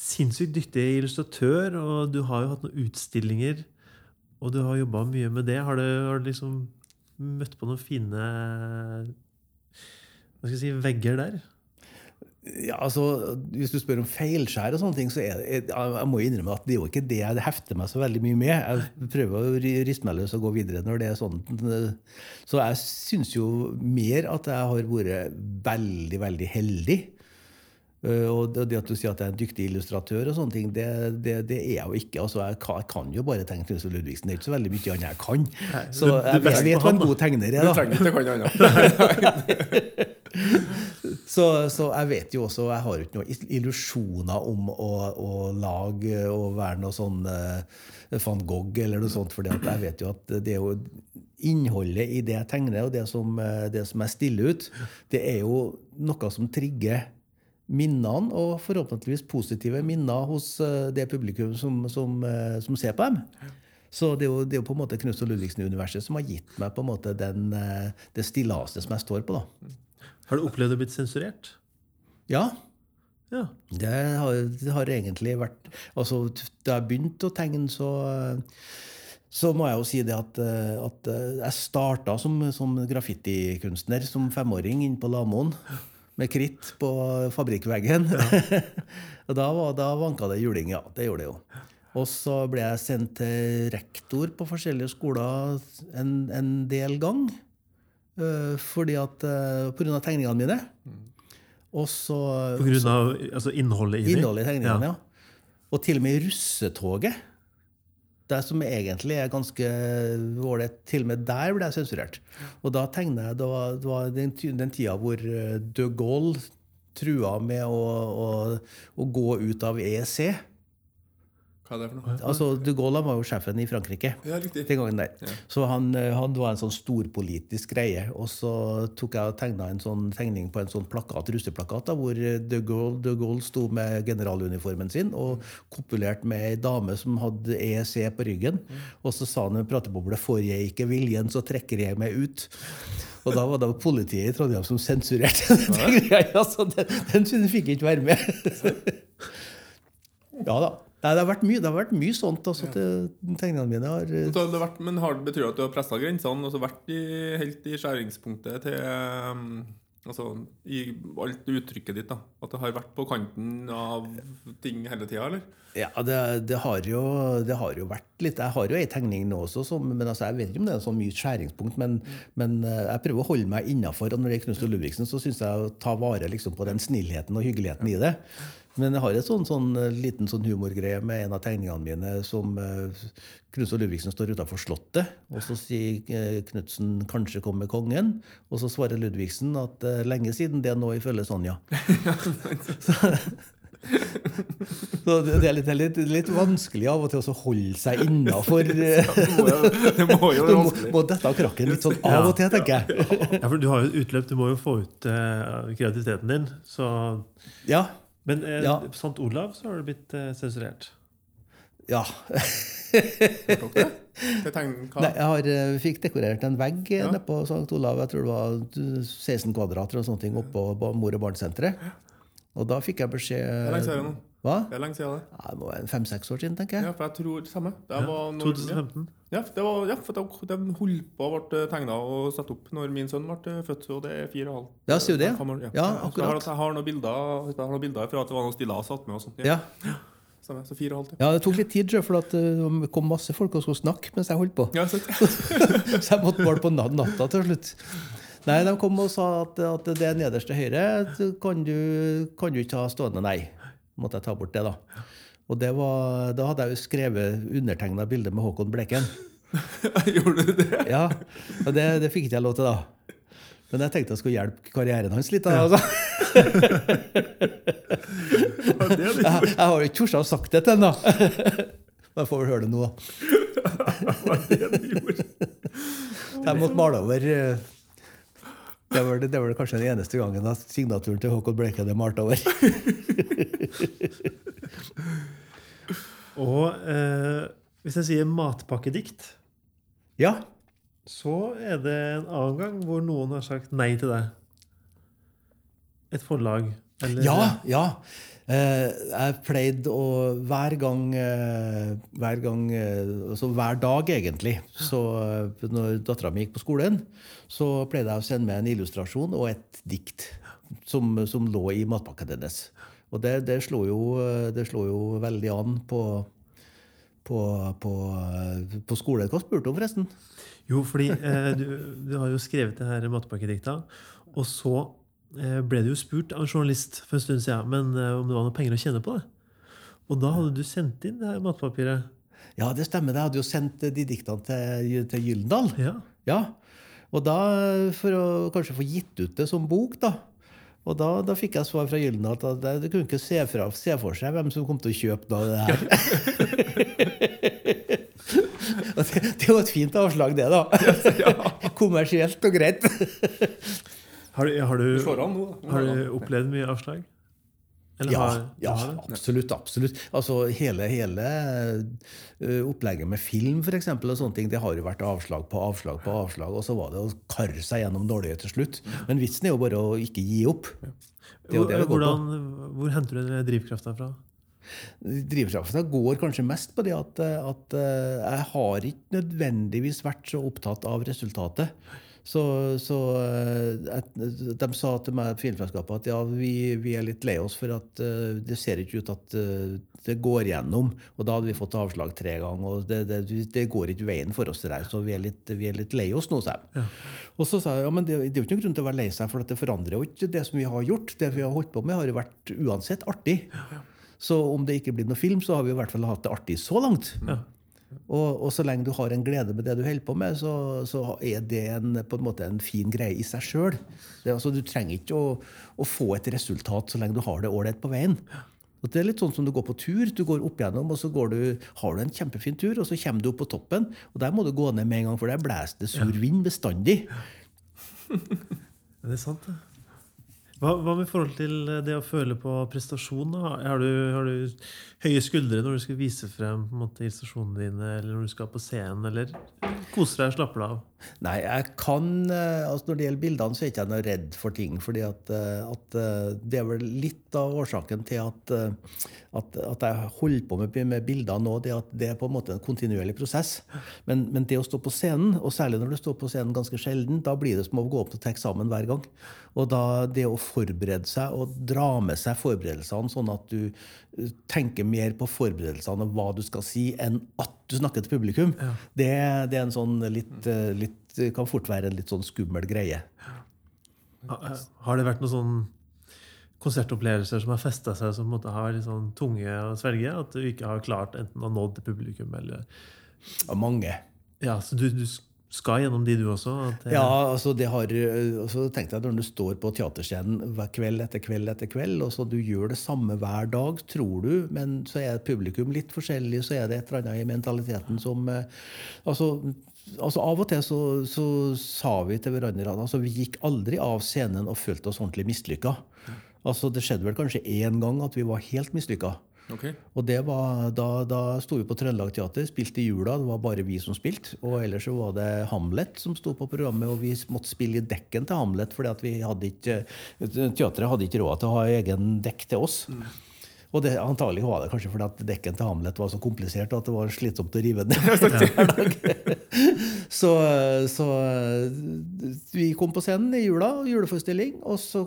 sinnssykt dyktig illustratør, og du har jo hatt noen utstillinger. Og du har jobba mye med det. Har du, har du liksom møtt på noen fine hva skal jeg si, vegger der? Ja, altså, Hvis du spør om feilskjær, og sånne ting, så er det, jeg jeg må innrømme at det er jo ikke det jeg hefter meg så veldig mye med. Jeg prøver å ri- riste meg løs og gå videre når det er sånn. Så jeg syns jo mer at jeg har vært veldig, veldig heldig. Uh, Og det at du sier at jeg er en dyktig illustratør, og sånne ting, det, det, det er jeg jo ikke. Altså, jeg, kan, jeg kan jo bare tegne Knut Ludvigsen. Det er ikke så veldig mye annet jeg kan. Så du- du jeg, vet hva en god tegner er. Du da. trenger ikke kan annet. Så, så jeg vet jo også Jeg har jo ikke noen illusjoner om å, å lage og være noe sånn eh, van Gogh eller noe sånt. For jeg vet jo at det er jo innholdet i det jeg tegner, og det som, eh, det som jeg stiller ut, det er jo noe som trigger minnene, og forhåpentligvis positive minner hos eh, det publikum som, som, eh, som ser på dem. Så det er jo, det er jo på en måte Knut Ludvigsen-universet som har gitt meg på en måte den, eh, det stillaset som jeg står på. da. Har du opplevd å blitt sensurert? Ja, Ja. Det har, det har egentlig vært Altså, da jeg begynte å tegne, så så må jeg jo si det at, at jeg starta som, som graffitikunstner som femåring inne på Lamoen. Med kritt på fabrikkveggen. og da, var- da vanka det juling, ja. Det gjorde det jo. Og så ble jeg sendt til rektor på forskjellige skoler en, en del gang. eh, fordi at uh, Pga. tegningene mine. Og så av altså, innholdet i dem? innholdet i tegningene, ja. Og til og med i russetoget. Det som egentlig er ganske ålreit, til og med der ble jeg sensurert. Og da tegner jeg Det var, det var den, den tida hvor eh, de Gaulle trua med å, å, å gå ut av EEC. Hva er det for noe? Altså, De Gaulle var jo sjefen i Frankrike. Ja, riktig. Den gangen der. Så han, eh, han var en sånn storpolitisk greie. Og så tok jeg og tegna en sånn tegning på en sånn plakat, russeplakat da, hvor de Gaulle, de Gaulle sto med generaluniformen sin og kopulerte med ei dame som hadde EEC på ryggen. Og så sa han med prateboble 'Får jeg ikke viljen, så trekker jeg meg ut'. Og da var det politiet i Trondheim som sensurerte den greia. Så den, den fikk ikke være med. Ja da. Nei, det har vært mye, det har vært mye sånt. Altså, til tegningene mine har så det har vært, men har det betyr det at du har pressa grensene? og så vært i, helt i skjæringspunktet til um, Altså i alt uttrykket ditt? da At det har vært på kanten av ting hele tida, eller? Ja, det, det, har jo, det har jo vært litt Jeg har jo ei tegning nå også, som, men altså, jeg vet ikke om det er så mye skjæringspunkt. Men, men eh, jeg prøver å holde meg innafor. Og når det er Knust og Ludvigsen, så syns jeg å ta vare liksom, på den snillheten og hyggeligheten i det. Men jeg har en sånn, sånn eh, liten sånn humorgreie med en av tegningene mine som uh, Knut og Ludvigsen står utafor Slottet. Og så sier uh, Knutsen 'kanskje kommer kongen'. Og så svarer Ludvigsen at uh, 'lenge siden det nå, ifølge Sonja'. Så det det er litt, er litt, litt vanskelig av og til å holde seg innafor Det må jo, det må jo Du være må, vanskelig. må dette av krakken litt sånn av og til, tenker jeg. Ja, for Du har jo et utløp, du må jo få ut uh, kreativiteten din. Så, Ja. Men eh, Ja. på St. Olav så har du blitt eh, sensurert. ja. Det? Nei, jeg har, eh, fikk dekorert en vegg eh, Ja. nede på St. Olav. Jeg tror det var 16 kvadrat eller sånne ting oppå mor- og barnesenteret. Og da fikk jeg beskjed Det. Hva? Det er lenge siden, det. Ja, det må være fem-seks år siden, tenker jeg. Ja, for jeg tror det samme. Det var når, 2015. Ja, det var, ja, for de, de holdt på å ble tegna og satt opp når min sønn ble født, og det er fire og halvt. Ja, sier du det? År, Ja, Så jeg har, akkurat. jeg har noen bilder, jeg har noen bilder fra at det var noen stillas satt med og sånt. Ja. Stemmer, så fire og halvt, ja. ja, det tok litt tid, for eh, det kom masse folk og skulle snakke mens jeg holdt på. Ja, sant. Så jeg måtte måle på natta til slutt. Nei, de kom og sa at, at det nederste høyre kan du, kan du ikke ha stående. Nei. Måtte jeg ta bort det, da. Og det var, da hadde jeg jo skrevet undertegna bilde med Håkon Bleken. Gjorde du det? Ja, og det, det fikk ikke jeg lov til, da. Men jeg tenkte jeg skulle hjelpe karrieren hans litt. da. Altså. Er. Jeg, jeg har jo ikke tort å sagt det til ham, da. Men jeg får vel høre det nå, da. var det du gjorde. Jeg måtte male over eh, det var, det var kanskje den eneste gangen at signaturen til Håkon Bleken er malt over. Og eh, hvis jeg sier matpakkedikt, Ja, så er det en annen gang hvor noen har sagt nei til deg. Et forlag. Eller, ja. ja. Eh, jeg pleide å hver gang, eh, hver gang eh, Altså hver dag, egentlig. Så når dattera mi gikk på skolen, så pleide jeg å sende med en illustrasjon og et dikt som, som lå i matpakken hennes. Og det, det, slo jo, det slo jo veldig an på, på, på, på skolen. Hva spurte du om, forresten? Jo, fordi eh, du, du har jo skrevet det her matpakkedikta, og så ble du jo spurt av en journalist for en stund siden men, eh, om det var noe penger å tjene på det. Og da hadde du sendt inn det her matpapiret. Ja, det stemmer. Jeg hadde jo sendt de diktene til, til Gyldendal. Ja. Ja. Og da, for å kanskje få gitt ut det som bok, da. Og da, da fikk jeg svar fra Gyldendal at det, det kunne ikke se, fra, se for seg hvem som kom til å kjøpe da, det her. Det, det var et fint avslag, det, da. Kommersielt og greit. Har, du, har, Du har du opplevd mye avslag? Eller Ja, har- ja, har absolutt. absolutt. Altså, hele, hele ø, opplegget med film for eksempel, og sånne ting, det har jo vært avslag på avslag på avslag. Og så var det å karre seg gjennom dårlige til slutt. Men vitsen er jo bare å ikke gi opp. Det er jo det det går på. Hvordan, hvor henter du den drivkrafta fra? Drivkraften går kanskje mest på det at, at eh, jeg har ikke nødvendigvis vært så opptatt av resultatet. Så, så eh, de sa til meg filmselskapet at ja, vi, vi er litt lei oss for at eh, det ser ikke ut at eh, det går gjennom. Og da hadde vi fått avslag tre ganger, og det, det, det går ikke veien for oss der, så vi er litt, vi er litt lei oss nå, sa jeg. Og så sa jeg ja, men det, det er jo ikke noen grunn til å være lei seg, for at det forandrer jo ikke det som vi har gjort. Det vi har holdt på med, har jo vært uansett artig. Så om det ikke blir noe film, så har vi i hvert fall hatt det artig så langt. Og, og så lenge du har en glede med det du holder på med, så, så er det en, på en måte en fin greie i seg sjøl. Altså, du trenger ikke å, å, få et resultat så lenge du har det ålreit på veien. Og det er litt sånn som du går på tur. Du går opp gjennom, og så du, har du en kjempefin tur, og så kommer du opp på toppen. Og der må du gå ned med en gang, for der blåser det sur vind bestandig. det er sant, det. Hva, hva, med forhold til det å føle på prestasjon? Da? Har, du, har du høye skuldre når du skal vise frem på en måte, illustrasjonene dine, eller når du skal på scenen, eller koser deg og slapper deg av? Nei, jeg kan eh, altså Når det gjelder bildene, så er jeg ikke noe redd for ting. fordi at, eh, at, eh, det er vel litt av årsaken til at, at, at jeg holder på med, med bilder nå. Det at det er på en måte en kontinuerlig prosess. Men, men, det å stå på scenen, og særlig når du står på scenen ganske sjelden, da blir det som å gå opp til eksamen hver gang. Og da det å forberede seg og dra med seg forberedelsene sånn at du tenker mer på forberedelsene og hva du skal si, enn at du snakker til publikum, ja. det, det, er en sånn litt, litt, kan fort være en litt sånn skummel greie. Har det vært noen sånn konsertopplevelser som har festa seg, som måtte ha litt sånn tunge å svelge? At du ikke har klart enten å nå til publikum eller ja, Mange. Ja, så du, du skal gjennom de, du også? Det... Ja, altså det har, altså tenkte jeg Når du står på teaterscenen kveld etter kveld etter kveld, og så du gjør det samme hver dag, tror du, men så er publikum litt forskjellig, så er det et eller annet i mentaliteten som eh, altså, altså Av og til så, så sa vi til hverandre at altså, vi gikk aldri av scenen og følte oss ordentlig mislykka. Altså, det skjedde vel kanskje én gang at vi var helt mislykka. Okay. Og det var, da, da sto vi på Trøndelag Teater, spilte i jula. Det var bare vi som spilte. Og ellers så var det Hamlet som sto på programmet, og vi måtte spille i dekken til Hamlet. fordi at vi hadde ikke, Teatret hadde ikke råd til å ha egen dekk til oss. Mm. Og det, antagelig var det kanskje fordi at dekken til Hamlet var så komplisert at det var slitsomt å rive ned hver dag. så, så, vi kom på scenen i jula, juleforestilling, og så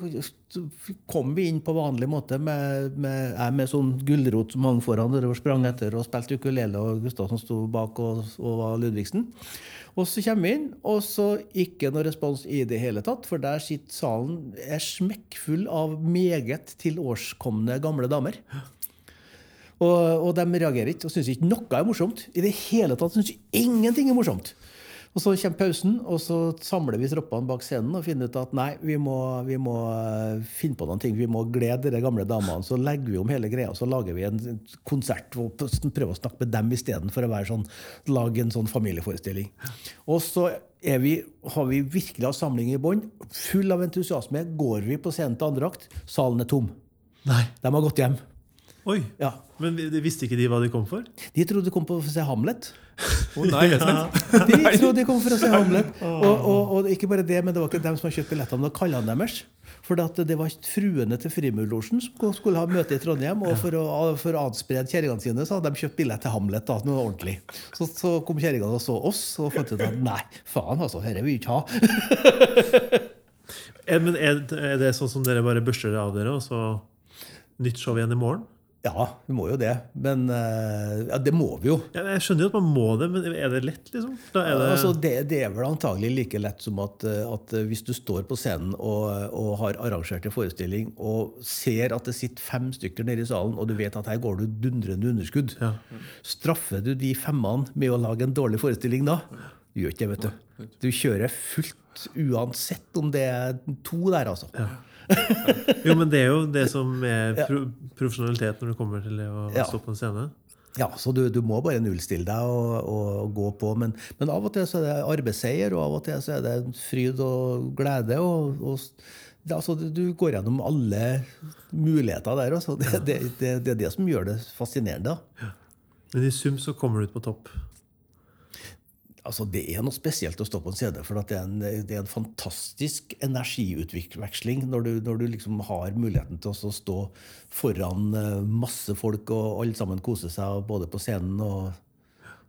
kom vi inn på vanlig måte med, med, med sånn gulrot som hang foran der og sprang etter og spilte ukulele, og Gustav som sto bak og, og var Ludvigsen. Og så kommer vi inn, og så ikke noe respons i det hele tatt. For der sitter salen er smekkfull av meget tilårskomne gamle damer. Og, og de reagerer ikke og syns ikke noe er morsomt. I det hele tatt syns ingenting er morsomt. Og Så kommer pausen, og så samler vi troppene bak scenen og finner ut at nei, vi må, vi må eh, finne på noen ting. Vi må glede de gamle damene. Så legger vi om hele greia og så lager vi en konsert og prøver å snakke med dem istedenfor å være sånn, lage en sånn familieforestilling. Og så vi, har vi virkelig av samling i bånn. Full av entusiasme går vi på scenen til andre akt. Salen er tom. Nei. De har gått hjem. Oi, ja. Men visste ikke de hva de kom for? De trodde de kom for å se Hamlet. Oh, nei. De trodde de kom for å se Hamlet. Og, og, og, ikke bare det, men det var ikke dem som har kjøpt billettene, det var deres. For det var fruene til Frimurlosjen som skulle ha møte i Trondheim. Og for å, for å adsprede kjerringene sine så hadde de kjøpt billett til Hamlet. da, noe ordentlig. Så, så kom kjerringene og så oss og fant ut at nei, faen altså, dette vil vi ikke ha. men er, det sånn som dere bare børster av dere, og så nytt show igjen i morgen? Ja, vi må jo det. Men eh, ja, det må vi jo. Ja, jeg skjønner jo at man må det, men er det lett, liksom? Det... Altså, det, det, er vel antagelig like lett som at, eh, at hvis du står på scenen og, og, har arrangert en forestilling og ser at det sitter fem stykker nede i salen, og du vet at her går du dundrende underskudd, ja. straffer du de femmene med å lage en dårlig forestilling da? Du gjør ikke det, vet du. Du kjører fullt uansett om det er to der, altså. Ja. jo, men det er jo det som er pro profesjonalitet når du kommer til det å ja. stå på en scene. Ja, så du, du, må bare nullstille deg og, og gå på. Men, men, av og til så er det arbeidsseier, og av og til så er det fryd og glede. og, og det, altså, du går gjennom alle muligheter der. Altså. Det, det, det, det, er det som gjør det fascinerende. Ja. Men i sum så kommer du ut på topp? Altså Det er noe spesielt å stå på en CD, for det er, en, det er en fantastisk energiutveksling når du, når du liksom har muligheten til å stå foran eh, masse folk, og alle sammen kose seg både på scenen og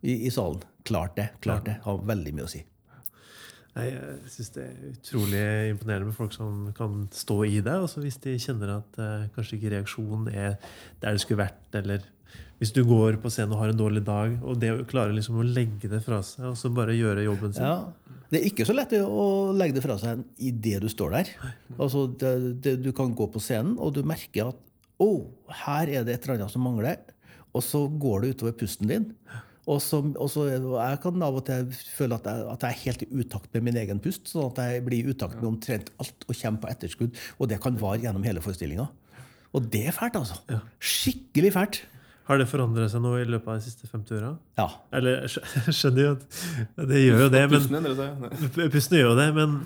i, i salen. Klart det. klart det, Har veldig mye å si. Nei, jeg syns det er utrolig imponerende med folk som kan stå i det. Også hvis de kjenner at eh, kanskje ikke reaksjonen er der det skulle vært. Eller hvis du går på scenen og har en dårlig dag, og det å klare liksom å legge det fra seg og så bare gjøre jobben sin. Ja. Det er ikke så lett å legge det fra seg idet du står der. Altså, det, det, du kan gå på scenen, og du merker at å, her er det et eller annet som mangler. Og så går det utover pusten din. Og så, og så Jeg kan av og til føle at jeg, at jeg er helt i utakt med min egen pust. Sånn at jeg blir i utakt med omtrent alt og kommer på etterskudd. Og det kan vare gjennom hele forestillinga. Og det er fælt, altså. Skikkelig fælt. Har det forandret seg noe i løpet av de siste 50 åra? Ja. Eller jeg skjønner jo at det gjør jo det, men Pusten gjør jo det, men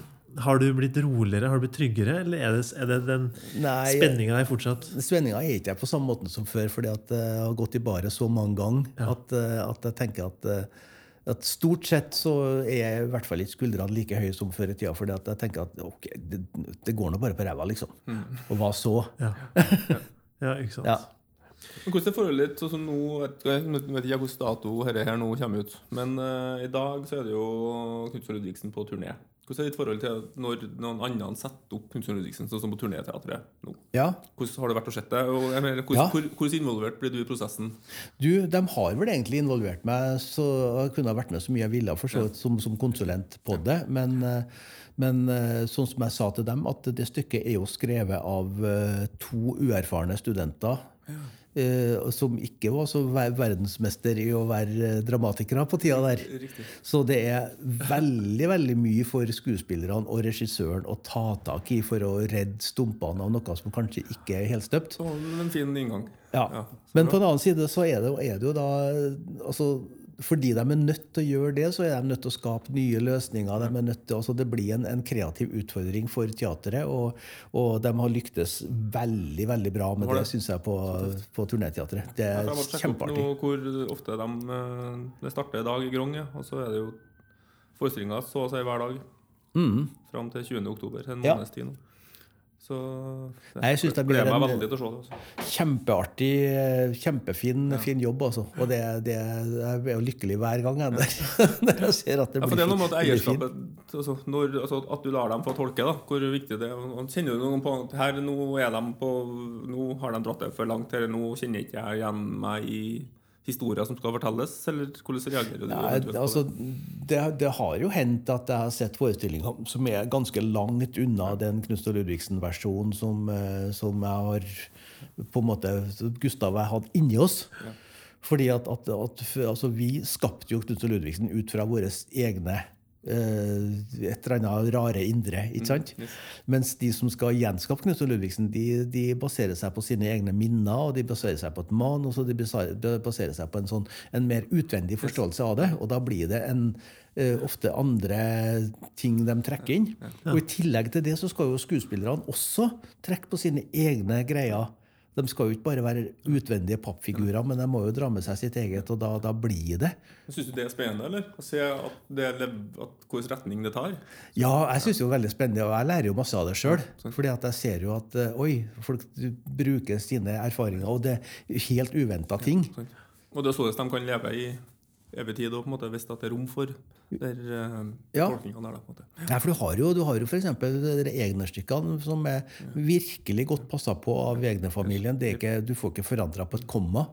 har du blitt roligere, har du blitt tryggere, eller er det, er det den spenninga der fortsatt? Spenninga er ikke jeg på samme måten som før, fordi at jeg har gått i baret så mange ganger at, eh, at jeg tenker at, eh, at stort sett så er jeg i hvert fall ikke skuldrene like høye som før i tida. fordi jeg tenker at ok, det, det går nå bare på ræva, liksom. Og hva så? Ja, ja ikke sant? Ja. Hvordan er forholdet ditt sånn som nå Jeg vet ikke hvilken dato dette her nå kommer ut, men uh, i dag så er det jo Knutsen Ludvigsen på turné. Hvordan er ditt forhold til når noen andre setter opp Knutsen Ludvigsen, sånn som på turnéteatret nå? ja. Hvordan har det vært å se det? Og, mener, hvordan, Ja. hvor, hvordan involvert blir du i prosessen? Du, de har vel egentlig involvert meg, så jeg kunne ha vært med så mye jeg ville for så ja. som, som konsulent på det. Men, eh, men eh, sånn som jeg sa til dem, at det stykket er jo skrevet av to uerfarne studenter. eh, som ikke var så ver- verdensmester i å være eh, dramatikere på tida der. Riktig. Så det er veldig veldig mye for skuespillerne og regissøren å ta tak i for å redde stumpene av noe som kanskje ikke er helstøpt. En fin inngang. Ja. Ja, Men på den annen side så er det, er det jo da altså, Fordi de er nødt til å gjøre det, så er de nødt til å skape nye løsninger. De er nødt til, altså, det blir en, en kreativ utfordring for teatret, og, og de har lyktes veldig veldig bra med det, det? syns jeg, på, på turnéteatret. Det er kjempeartig. Jeg har kjempeartig. hvor ofte de eh, Det starter i dag i Grong, ja. og så er det jo forestillinger så å si hver dag. Fram til 20. oktober. En Mm. Måneds tid nå. Så Jeg synes det blir en-. Altså. Kjempeartig, eh, kjempefin fin jobb, altså. Og det, det, jeg er jo lykkelig hver gang jeg, der, når jeg ser at det blir fint. Ja, for det er noe med at eierskapet altså, når, altså, At du lar dem få tolke da, hvor viktig det er. Og Kjenner du noen på her, Nå er de på Nå har de dratt det for langt. Eller nå kjenner ikke jeg igjen meg i historier som skal fortelles. Eller hvordan reagerer du? Nei, eventuelt altså, det? det, det har jo hendt at jeg har sett forestillinger som er ganske langt unna den Knutsen Ludvigsen-versjonen som, eh, som jeg har på en måte Gustav og jeg hadde inni oss. Fordi at, at, at altså, vi skapte jo Knutsen Ludvigsen ut fra våre egne et eller annet rare indre. ikke sant? Mens de som skal gjenskape og Ludvigsen, de, de baserer seg på sine egne minner, og de baserer seg på et manus, og de baserer seg på en, sånn, en mer utvendig forståelse av det. Og da blir det en, eh, ofte andre ting de trekker inn. Og i tillegg til det så skal jo skuespillerne også trekke på sine egne greier. De skal jo ikke bare være utvendige pappfigurer, men de må jo dra med seg sitt eget, og da, da blir det. Syns du det er spennende, eller? Å se at det at hvilken retning det tar? Ja, jeg syns det er veldig spennende, og jeg lærer jo masse av det sjøl. Fordi at jeg ser jo at eh, oi, folk bruker sine erfaringer, og det er helt uventa ting. Sant? Og det er sånn at de kan leve i evig tid, og på en måte, hvis det er rom for der uh, Ja. tolkningene er der. på en måte. Ja, for du har jo, du har jo f.eks. Egner-stykkene som er virkelig godt passa på av Egner-familien. Er Du får ikke forandra på et komma.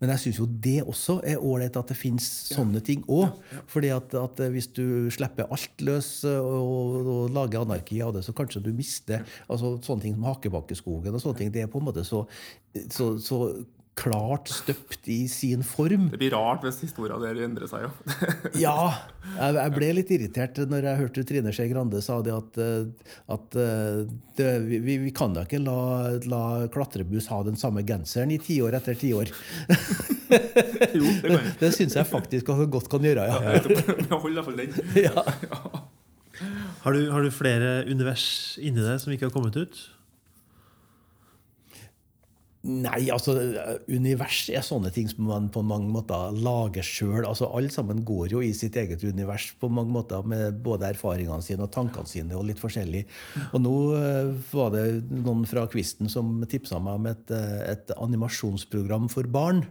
Men jeg syns jo det også er ålreit at det fins sånne ting òg. Fordi at, at hvis du slipper alt løs og, og lager anarki av det, så kanskje du mister altså Sånne ting som Hakebakkeskogen og sånne ting. Det er på en måte så, så, så klart støpt i sin form. Det blir rart hvis historien der endrer seg. jo. Ja, jeg, jeg ble litt irritert når jeg hørte Trine Skei Grande sa det at, eh, at eh, det, vi, vi- kan da ikke la, la klatrebuss ha den samme genseren i tiår etter tiår. Jo, det kan. Det syns jeg faktisk at godt kan gjøre, ja. ja Hold i den. ja. Har du, har du flere univers inni deg som ikke har kommet ut? Nei, altså univers er sånne ting som man på mange måter lager sjøl. Altså, alle sammen går jo i sitt eget univers på mange måter med både erfaringene sine og tankene sine og litt forskjellig. Og nå eh, var det noen fra Kvisten som tipsa meg om et, eh, et animasjonsprogram for barn.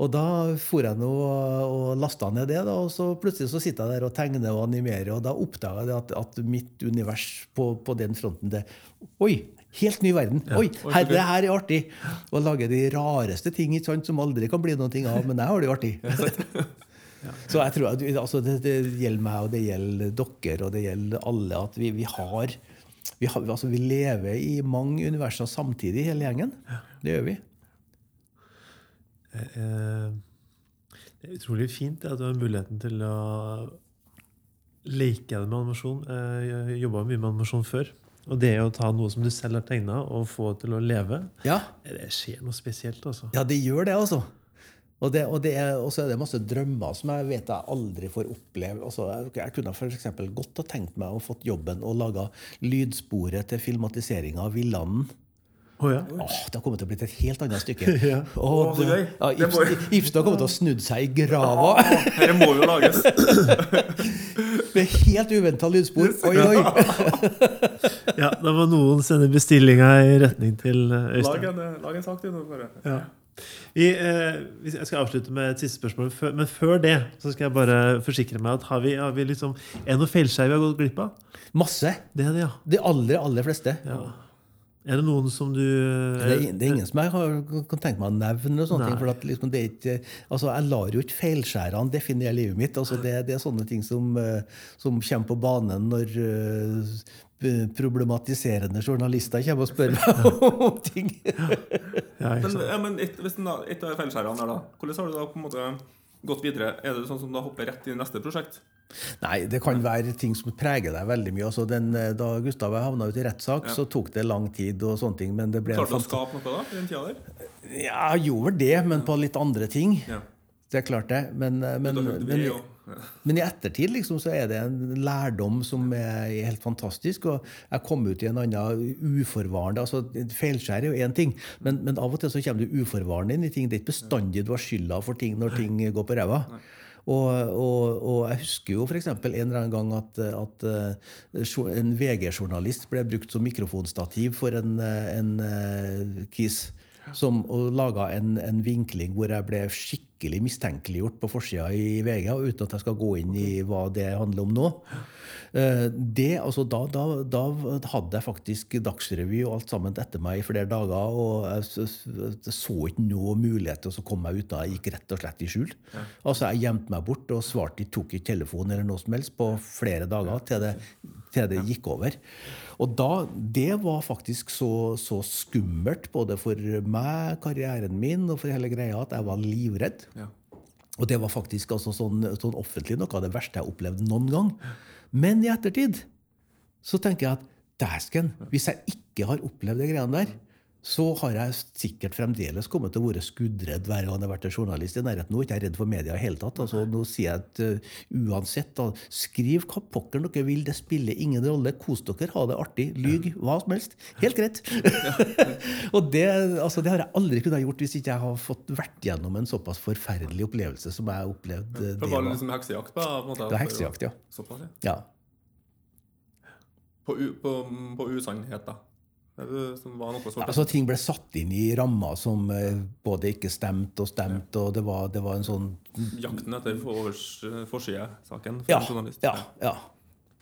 Og da for jeg nå og lasta ned det, da, og så plutselig så sitter jeg der og tegner og animerer, og da oppdaga jeg at, at mitt univers på, på den fronten det, Oi! Helt ny verden. Oi, her, det her er artig! Å lage de rareste ting ikke sant, som aldri kan bli noe av, men jeg har det jo artig. Så jeg tror at altså, det, det, gjelder meg, og det gjelder dere, og det gjelder alle, at vi, vi har vi, har, altså, vi lever i mange universer samtidig, hele gjengen. Det gjør vi. Eh, det er utrolig fint at du har muligheten til å leke deg med animasjon. Eh, jeg jobba mye med animasjon før. Og det å ta noe som du selv har tegna, og få til å leve, ja. det skjer noe spesielt. altså. Ja, det gjør det, altså. Og, det, og, det er, og, så er det masse drømmer som jeg vet jeg aldri får oppleve. Altså, jeg, jeg kunne for godt ha tenkt meg å fått jobben og laga lydsporet til filmatiseringa av Villanden. Oh, ja. Åh, det har kommet til å bli et helt annet stykke. ja. Åh, det. Ja, Ibsen, Ibsen har kommet til å snudd seg i grava. Dette må jo lages. Med helt uventa lydspor. Oi, oi! ja, da må noen sende bestillinga i retning til Øystein. Lag en, eh, lag en sak, til nå, bare. Ja. Vi, eh, jeg skal avslutte med et siste spørsmål, men før det så skal jeg bare forsikre meg at har vi, har vi liksom, er det noe feilskjær vi har gått glipp av? Masse. Det er det, ja. De aller, aller fleste. ja. Er det noen som du Det er, det er ingen som jeg har, kan tenke meg å nevne. og sånne Nei. ting, for at liksom det er ikke, altså Jeg lar jo ikke feilskjærene definere livet mitt. altså det, det er sånne ting som, eh, som kommer på banen når eh, problematiserende journalister kommer og spør meg om ting. ja, Men, ja, men et, hvis den da, et av feilskjærene der, da, hvordan har du da på en måte gått videre? Er det sånn som da hopper rett i neste prosjekt? Nei, det kan være ting som preger deg veldig mye. altså den, eh, Da Gustav og jeg havna ut i rettssak, så tok det lang tid, og sånne ting, men det ble Klarte du å skape noe da? i den tida der? Ja, jeg gjorde det, men på litt andre ting. Ja. Det er klart det. Men, eh, men, Da men. Men i ettertid liksom, så er det en lærdom som er helt fantastisk. Og jeg kom ut i en annen uforvarende altså Feilskjær er jo én ting, men, men av og til så kommer du uforvarende inn i ting. Det er ikke bestandig du har skylda for ting når ting går på ræva. Og, og, og jeg husker jo f.eks. en eller annen gang at, at eh, en VG-journalist ble brukt som mikrofonstativ for en, eh, en eh, kis. Som, og laga en, en vinkling hvor jeg ble skikkelig mistenkeliggjort på forsida i VG, og uten at jeg skal gå inn i hva det handler om nå. Eh, Det, altså da, da, da hadde jeg faktisk Dagsrevy og alt sammen etter meg i flere dager. Og jeg så ikke noe mulighet til å komme meg ut av Jeg gikk rett og slett i skjul. Altså Jeg gjemte meg bort og svarte ikke, tok ikke telefon eller noe som helst på flere dager til det, til det gikk over. Og da, Det var faktisk så, så skummelt, både for meg, karrieren min og for hele greia, at jeg var livredd. Ja. Og det var faktisk altså sånn, sånn offentlig noe av det verste jeg har opplevd noen gang. Men i ettertid så tenker jeg at dæsken, hvis jeg ikke har opplevd de greiene der, så har jeg sikkert fremdeles kommet til å være skuddredd hver gang jeg har vært en journalist i nærheten. Nå er jeg ikke redd for media i hele tatt. Altså, nå sier jeg at uh, uansett, da, skriv hva pokker dere vil, det spiller ingen rolle. Kos dere, ha det artig, lyg, hva som helst. Helt greit. og det, altså, det har jeg aldri kunnet gjort hvis ikke jeg har fått vært gjennom en såpass forferdelig opplevelse som jeg opplevde For det det var liksom heksejakt? på, på en måte, Det var heksejakt, ja. Såpass, ja. ja. På, på, på usannhet, da? Er svart? Altså, ting ble satt inn i rammer som eh, både ikke stemte og stemte, og det var, det var en sånn Jakten etter forsidesaken for Ja. en journalist? ja, ja.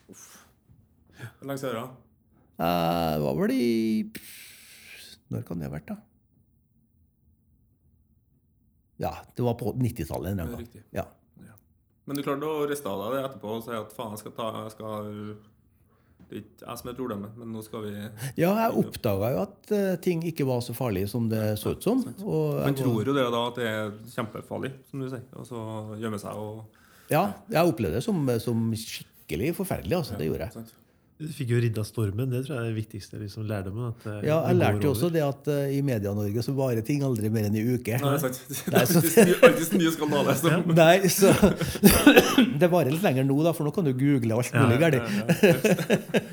Hvor lenge siden? da? det? Det var vel i Når kan det ha vært, da? Ja, det var på 90-tallet en gang. Ja. Men du klarte å riste av deg det etterpå og si at faen, jeg skal ta jeg skal, Det er ikke jeg som er problemet, men nå skal vi ja, jeg oppdaga jo at eh, ting ikke var så farlig som det så ut som. Man var- tror jo det da at det er kjempefarlig, som du sier, og så gjemme seg og Ja, jeg opplevde det som, som skikkelig forferdelig. altså, Det gjorde jeg. Du fikk jo ridda stormen. Det tror jeg er det viktigste liksom, lærdommen. At, eh, Ja, jeg lærte jo også det at uh, i Media-Norge så varer ting aldri mer enn i uke. Nei, sant. Det er Alltid ny- alltid nye skandaler. som- Nei, så Det varer litt lenger nå, da, for nå kan du google alt mulig galt.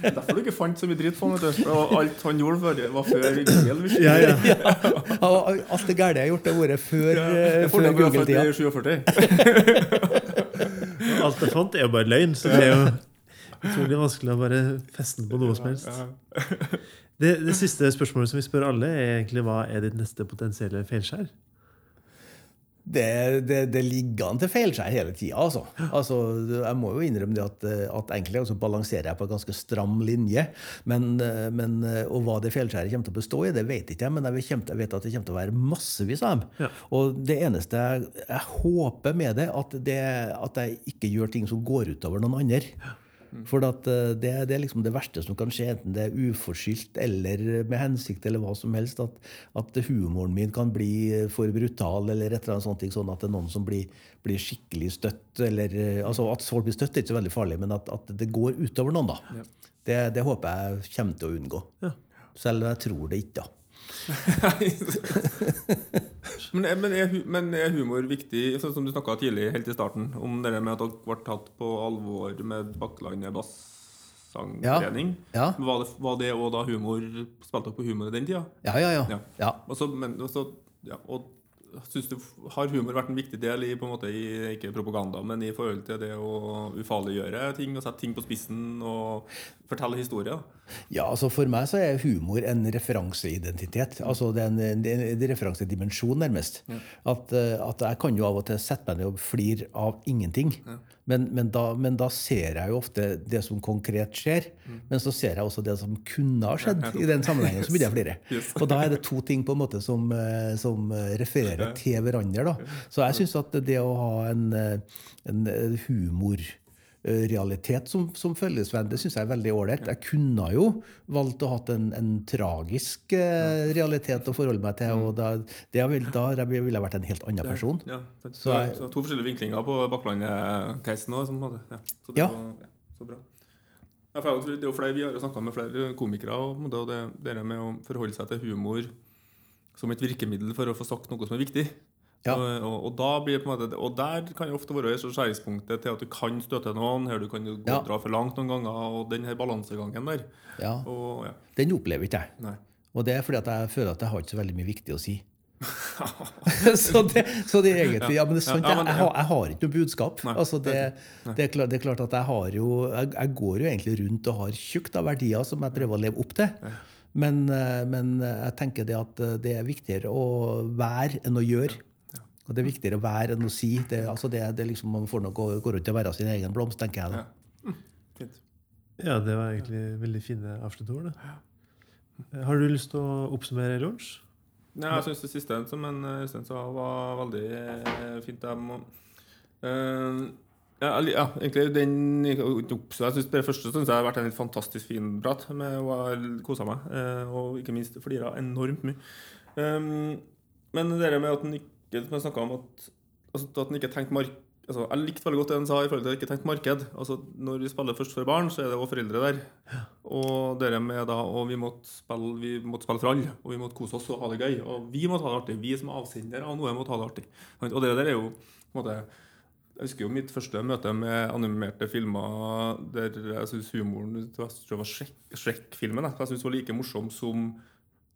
Derfor du ikke fant så mye dritt på. Og alt han gjorde før, var før Google. Ja, ja. Ja, alt det gærne jeg har gjort, det har vært før, Det eh, før Google-tida. Ja, Alt jeg fant, er jo bare løgn. Så det er jo utrolig vanskelig å bare feste den på noe som helst. Det, det siste spørsmålet som vi spør alle, er egentlig hva er ditt neste potensielle feilskjær? Det, det, det ligger an til feilskjær hele tida. Altså. altså. jeg må jo innrømme det at, at egentlig altså, balanserer jeg på en ganske stram linje. Men, men, og hva det feilskjæret kommer til å bestå i, det vet ikke jeg. Men jeg vet, jeg vet at det kommer til å være massevis av dem. Ja. Og det eneste jeg, jeg håper med det, at, det, at jeg ikke gjør ting som går utover noen andre. For at eh, det, det, er liksom det verste som kan skje, enten det er uforskyldt eller med hensikt, eller hva som helst. At, at humoren min kan bli for brutal, eller et eller annet sånt, sånn at det er noen som blir, blir skikkelig støtt. Eller, eh, altså At folk blir støtt, er ikke så veldig farlig, men at, at det går utover noen, da. Ja. Det, det, håper jeg kommer til å unngå. Ja. Selv om jeg tror det ikke. da. men, er, men, er, men, er, humor viktig, sånn som du snakka tidlig, helt i starten, om det med at dere ble tatt på alvor med Bakklandet bassangtrening? Ja. Ja. Var, det, var det òg da humor Spilte dere på humor i den tida? Ja, ja, ja. Ja. ja. Og så, men, og så, ja, og Synes du, Har humor vært en viktig del i, på en måte, i ikke propaganda, men i forhold til det å ufarliggjøre ting og sette ting på spissen og fortelle historier? Ja, altså For meg så er humor en referanseidentitet. altså Det er en, en, en referansedimensjon, nærmest. Ja. At, eh, at, Jeg kan jo av og til sette meg ned og flire av ingenting. Ja. Men, men, da, men, da, ser jeg jo ofte det som konkret skjer. Mm. Men så ser jeg også det som kunne ha skjedd i den sammenhengen. Så begynner jeg å flire. Yes. Og da er det to ting på en måte som, eh, som refererer til hverandre. da. Så jeg syns at det å ha en, eh, en humorrealitet som, som følgesvenn, det syns jeg er veldig ålreit. Jeg kunne jo valgt å hatt en, en tragisk eh, realitet å forholde meg til. og Da, det vil, da ville jeg vært en helt annen person. Ja, så, Så jeg- så to forskjellige vinklinger på Bakklandet-casen òg. Ja. Så det Ja. var- ja, så bra. Ja, for det er jo flere, Vi har snakka med flere komikere, og det, det, det med å forholde seg til humor som et virkemiddel for å få sagt noe som er viktig. Ja. Og, og, og, da blir det på en måte, og der kan det ofte være skjæringspunktet til at du kan støte noen, her du kan gå Ja. dra for langt noen ganger, og den her balansegangen der. Ja, Og, ja, Den opplever ikke jeg. nei. Og det er fordi at jeg føler at jeg har ikke så veldig mye viktig å si. så, det, så det er egentlig Ja, men det er sant. Jeg, jeg, har, jeg har ikke noe budskap. Nei, altså det, det, er klart, det er klart at jeg har jo jeg, jeg går jo egentlig rundt og har tjukt av verdier som jeg prøver å leve opp til. Men, eh, men jeg tenker det at eh, det er viktigere å være enn å gjøre. Og det er viktigere å være enn å si. Det, altså det, det liksom, Man får nok gå, gå rundt og være sin egen blomst, tenker jeg. da. Ja. Fint. Ja, det var egentlig veldig fine avsluttord. Har du lyst til å oppsummere lunsj? Nei, jeg syns det siste som en Øystein sa, var veldig eh, fint. Jeg må eh, ja, ja, egentlig den Så jeg synes Det første synes jeg har vært en helt fantastisk fin prat. med hun har Kosa meg. eh, Og ikke minst flira enormt mye. Um, men det der med at en ikke Som jeg snakka om at, altså, at ikke mark altså, Jeg likte veldig godt det han sa i forhold til ikke tenkte marked. Altså, når vi spiller først for barn, så er det også foreldre der. Og det med da, og vi måtte, spille, vi måtte spille for alle, og vi måtte kose oss og ha det gøy. Og vi måtte ha det artig. Vi som avsender av noe måtte ha det artig. Og det der er jo på en måte jeg husker jo mitt første møte med animerte filmer der jeg syns humoren jeg det var Shrek- Shrek-filmen. jeg. Jeg synes det var like morsom som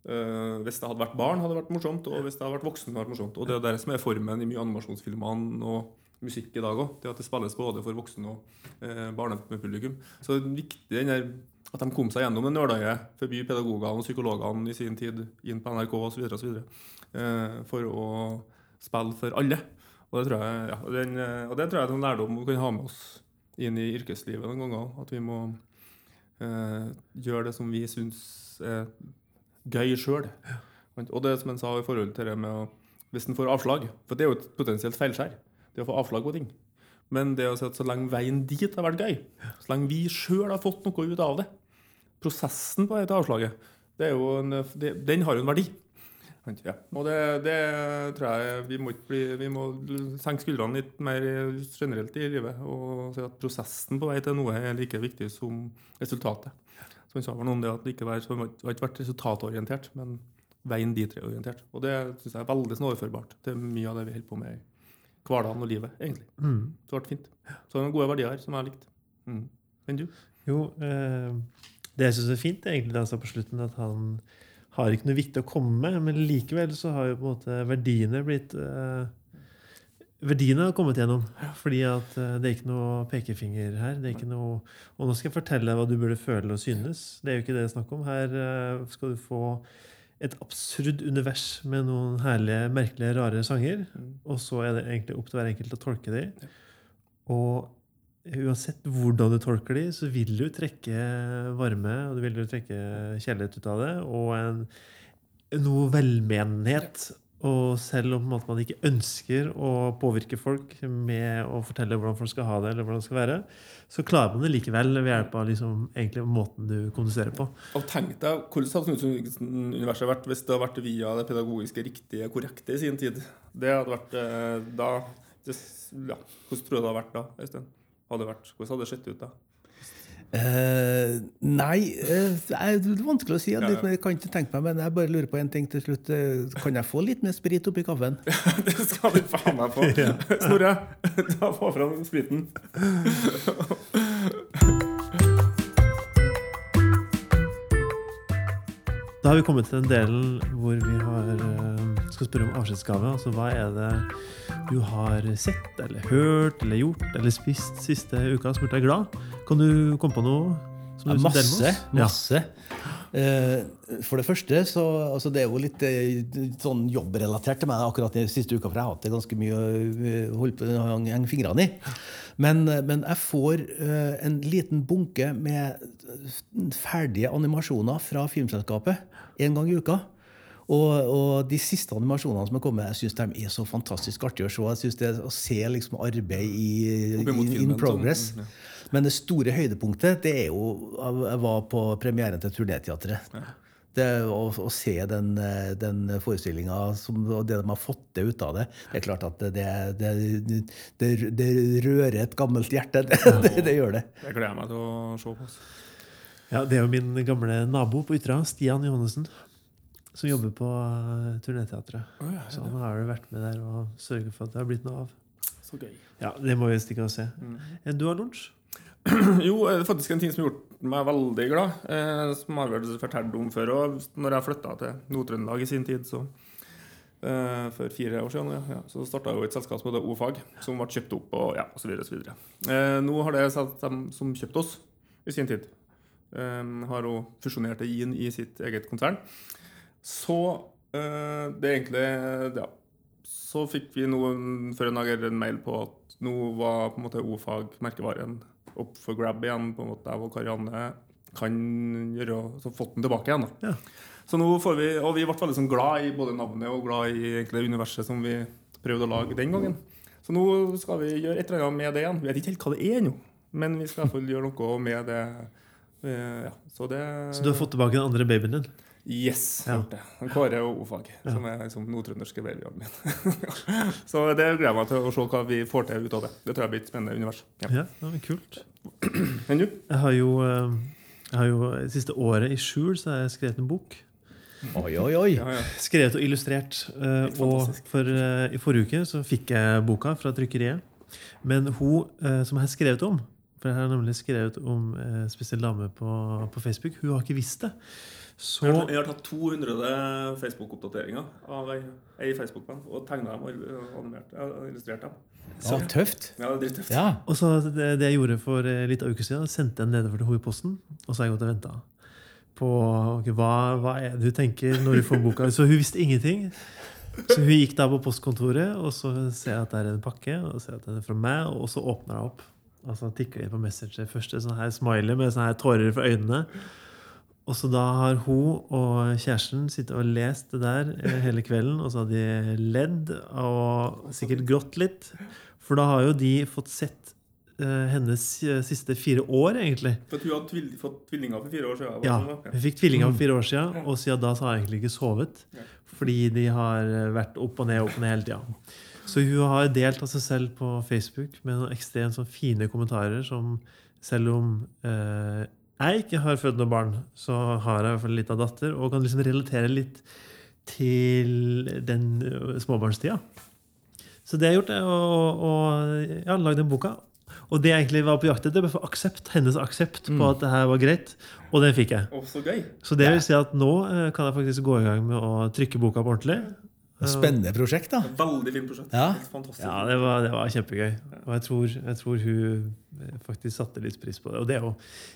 hvis det hadde vært barn, hadde det vært morsomt, og hvis det hadde vært voksen, hadde vært morsomt. Og det er det som er formen i mye animasjonsfilmene og musikk i dag òg. Det at det spilles både for voksen og eh, barnepublikum. Så det er viktig der at de kom seg gjennom det nåløyet forbi pedagogene og psykologene i sin tid inn på NRK osv. Eh, for å spille for alle. Og det tror jeg, ja, den, eh, og det tror jeg er en lærdom vi kan ha med oss inn i yrkeslivet noen ganger. At vi må eh, gjøre det som vi syns er gøy sjøl. Og det som han sa i forhold til det med å Hvis en får avslag For det er jo et potensielt feilskjær. Det å få avslag på ting. Men det å si at så lenge veien dit har vært gøy, så lenge vi sjøl har fått noe ut av det Prosessen på avslaget, det er jo en, det, den har jo en verdi. Ja. Og det, det tror jeg vi må, bli, vi må senke skuldrene litt mer generelt i livet og si at prosessen på vei til noe er like viktig som resultatet. Så han sa vel noe om det at det ikke var, så det har ikke vært resultatorientert, men veien dit er orientert. Og det syns jeg er veldig sånn overførbart til mye av det vi holder på med i hverdagen og livet, egentlig. Mm. Så det ble fint. Så det er noen gode verdier her som jeg har likt. Mm. Enn du? Jo, eh, det jeg syns er fint, er egentlig det han sa på slutten, at han har ikke noe viktig å komme med, men likevel så har jo på en måte verdiene blitt eh, Verdiene har kommet gjennom. Fordi at eh, det er ikke noe pekefinger her. det er ikke noe, Og nå skal jeg fortelle deg hva du burde føle og synes. Det er jo ikke det det er snakk om. Her eh, skal du få et absurd univers med noen herlige, merkelige, rare sanger. Og så er det egentlig opp til hver enkelt å tolke de. Og uansett hvordan du tolker de, så vil du trekke varme og du vil du trekke kjærlighet ut av det. Og en, noe velmenenhet. Og selv om man ikke ønsker å påvirke folk med å fortelle hvordan folk skal ha det, eller hvordan det skal være, så klarer man det likevel ved hjelp av liksom, egentlig måten du kommuniserer på. Og tenk deg hvordan hadde Knutsen-universet vært hvis det hadde vært via det pedagogiske riktige, korrekte i sin tid. Det hadde vært eh, da ja. Hvordan tror du det hadde vært da, hvordan hadde det sett ut da? Eh, nei, uh, det er vanskelig å si. Ja, ja, ja. men Jeg kan ikke tenke meg, men jeg bare lurer på en ting til slutt. Eh, Kan jeg få litt mer sprit oppi kaffen? det skal du faen meg få. Snorre, ta få fram spriten. Da har vi kommet til den delen hvor vi har, eh, skal spørre om avskjedsgave. Altså hva er det du har sett eller hørt eller gjort eller spist siste uka som gjort deg glad? Kan du komme på noe? Som Ja, du deler masse. oss? Ja. masse. Eh, For det første, så altså Det er jo litt eh, sånn jobbrelatert til meg akkurat den siste uka, for jeg har hatt det ganske mye å holde på henge fingrene i. Men, eh, men jeg får eh, en liten bunke med ferdige animasjoner fra Filmselskapet en gang i uka. Og, og de siste animasjonene som er kommet, jeg syns de er så fantastisk artige å se. Jeg synes det Å se liksom arbeid i, in, in progress. sånn, ja. Men det store høydepunktet det er jo Jeg var på premieren til Turnéteatret. Det å, å se den, eh, den forestillinga og det de har fått til ut av det Det er klart at det, det, det, det rører et gammelt hjerte. Det, det, det gjør det. Det gleder jeg meg til å se på. altså. Ja, det er jo min gamle nabo på Ytra, Stian Johannessen, som jobber på Turneteatret. Oh, ja, Så han har jo vært med der og sørget for at det har blitt noe av. Så gøy. Ja, Det må vi stikke og se. Mm. Eh, Du har lunsj? Jo, det er faktisk en ting som har gjort meg veldig glad. Eh, som har vært fortalt om før. Og når jeg flytta til Nord-Trøndelag i sin tid, så eh, for fire år siden, ja, ja, så starta jo et selskap som heter Ofag, som ble kjøpt opp og ja, osv. Eh, nå har det satt dem som kjøpte oss i sin tid, eh, har hun fusjonert det inn i sitt eget konsern. Så uh, det egentlig ja, Så fikk vi noen før en dag en mail på at nå var på en måte O-fag merkevaren opp for grab igjen. på en måte Jeg og Karianne kan gjøre så fått den tilbake igjen. da. Ja. Så nå får vi, Og vi ble veldig sånn glad i både navnet og glad i egentlig universet som vi prøvde å lage den gangen. Så nå skal vi gjøre et eller annet med det igjen. Vi vet ikke helt hva det er ennå, men vi skal i hvert fall gjøre noe med det. Eh, Ja, så det Så du har fått tilbake den andre babyen din? Yes, Ja. gjort det. Kåre og O-fag, som er liksom nordtrønderske babyjobben min. så det gleder jeg meg til å se hva vi får til ut av det. Det tror jeg blir et spennende univers. Ja. Ja, det var kult. Men du? Jeg har jo, eh, jeg har jo det siste året i skjul så har jeg skrevet en bok. Oi, oi, oi. Ja, ja. Skrevet og illustrert. eh, Og for, eh, i forrige uke så fikk jeg boka fra trykkeriet. Men hun eh, som jeg har skrevet om For jeg har nemlig skrevet om en spesiell dame på, på Facebook. Hun har ikke visst det. Så Jeg har, jeg har tatt 200 Facebook-oppdateringer av ei, Facebook-venn og tegna dem og animert, illustrert dem. Ja, tøft. Ja, det er tøft. Ja. Og så det, det jeg gjorde for eh, litt av uke siden, sendte jeg den nedover til henne i posten. Og så har jeg gått og venta på okay, hva, hva er det du tenker når du får boka. Så hun visste ingenting. Så hun gikk da på postkontoret, og så ser jeg at det er en pakke. Og ser at den er fra meg, og så åpner jeg opp. Og så tikker jeg inn på Messenger først en sånn her smiley med sånne her tårer for øynene. Og så da har hun og kjæresten sittet og lest det der eh, hele kvelden, og så har de ledd og sikkert grått litt. For da har jo de fått sett uh, hennes eh, siste fire år, egentlig. For at hun hadde tvil fått tvillinger for fire år siden. Ja, sånn. Hun fikk tvillinger for fire år siden, og siden da så har hun egentlig ikke sovet. Fordi de har vært opp og ned opp og ned hele tida. Så hun har delt av seg selv på Facebook med noen ekstremt sånn fine kommentarer som selv om eh, jeg ikke har født noe barn, så har jeg i hvert fall litt av datter, og kan liksom relatere litt til den ø, småbarnstida. Så det jeg har gjort, er å, å ja, lage den boka. Og det jeg egentlig var på jakt etter, var for aksept, hennes aksept på at det her var greit. Og den fikk jeg. Oh, så gøy. Så det vil si at nå eh, kan jeg faktisk gå i gang med å trykke boka på ordentlig. Spennende prosjekt, da. Veldig fint prosjekt. Ja. Ja, det var, det var kjempegøy. Og jeg tror, jeg tror hun eh, faktisk satte litt pris på det. Og det er jo,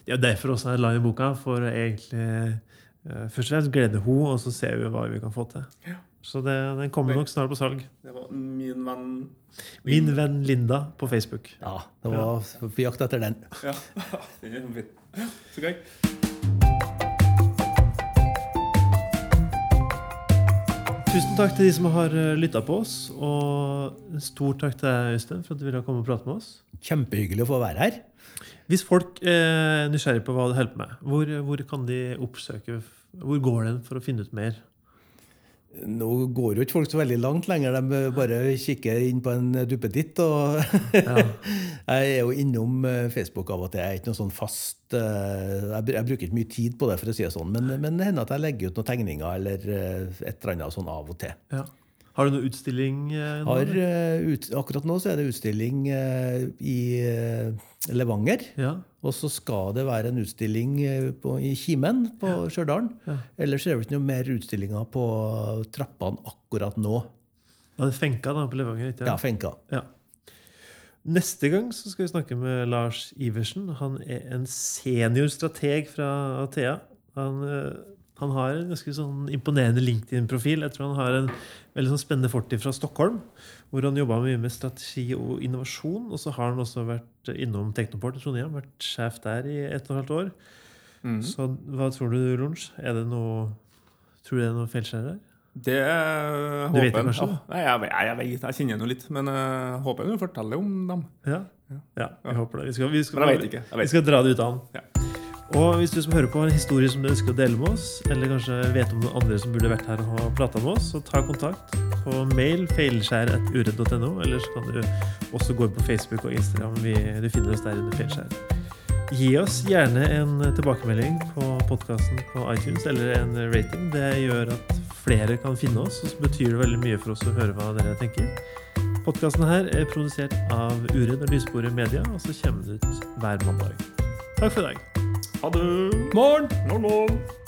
det er derfor også jeg la inn boka, for egentlig eh, først og fremst glede hun, og så ser vi hva vi kan få til. Så det, den kommer nok snart på salg. Det var min venn Min venn Linda på Facebook. Ja, det var på jakt etter den. Ja. Så gøy. Tusen takk til de som har lytta på oss, og en stor takk til deg, Øystein, for at du ville komme og prate med oss. Kjempehyggelig å få være her. Hvis folk er nysgjerrig på hva du holder på med, hvor, hvor kan de oppsøke Hvor går den for å finne ut mer? Nå går jo ikke folk så veldig langt lenger. De bare kikker inn på en duppeditt. Og jeg er jo innom eh, Facebook av og til. Jeg er ikke noe sånn fast eh, Jeg bruker ikke mye tid på det, for å si det sånn. Men, men det hender at jeg legger ut noen tegninger eller eh, et eller annet sånn av og til. Ja. Har du noen utstilling? eh, nå, Har, eh, ut, akkurat nå så er det utstilling eh, i Levanger. Ja. Og så skal det være en utstilling på, i Kimen på Stjørdal. Ellers er det ikke noe mer utstillinger på trappene akkurat nå. Ja, det er Fenka da, på Levanger. ikke Ja. Fenka. Ja. Neste gang så skal vi snakke med Lars Iversen. Han er en seniorstrateg fra Athea. Han, han har en ganske sånn imponerende LinkedIn-profil. Jeg tror han har en veldig sånn spennende fortid fra Stockholm, hvor han jobba mye med strategi og innovasjon. Og så har han også vært innom Teknoport i Trondheim, vært sjef der i ett og et halvt år. Så hva tror du, Lunsj? Er det noe Tror du det er noe feilskjær her? Det håper vet det kanskje? Ja, nei, jeg, jeg, jeg vet, jeg kjenner noe litt, men jeg håper du forteller om dem. Ja, ja jeg håper det. Vi skal, vi skal, jeg. Jeg vet Vi skal dra det ut av han. Ja. Og hvis du som hører på har en historie som du ønsker å dele med oss, eller kanskje vet om noen andre som burde vært her og ha prata med oss, så ta kontakt på mail feilskjær.uredd.no, eller så kan du også gå inn på Facebook og Instagram. Vi, du finner oss der under Feilskjær. Gi oss gjerne en tilbakemelding på podkasten på iTunes, eller en rating. Det gjør at flere kan finne oss, og så betyr det veldig mye for oss å høre hva dere tenker. Podkasten her er produsert av Uredd og Lysbordet Media, og så kommer den ut hver mandag. Takk for i dag. Ha det! Morgen! Morgen!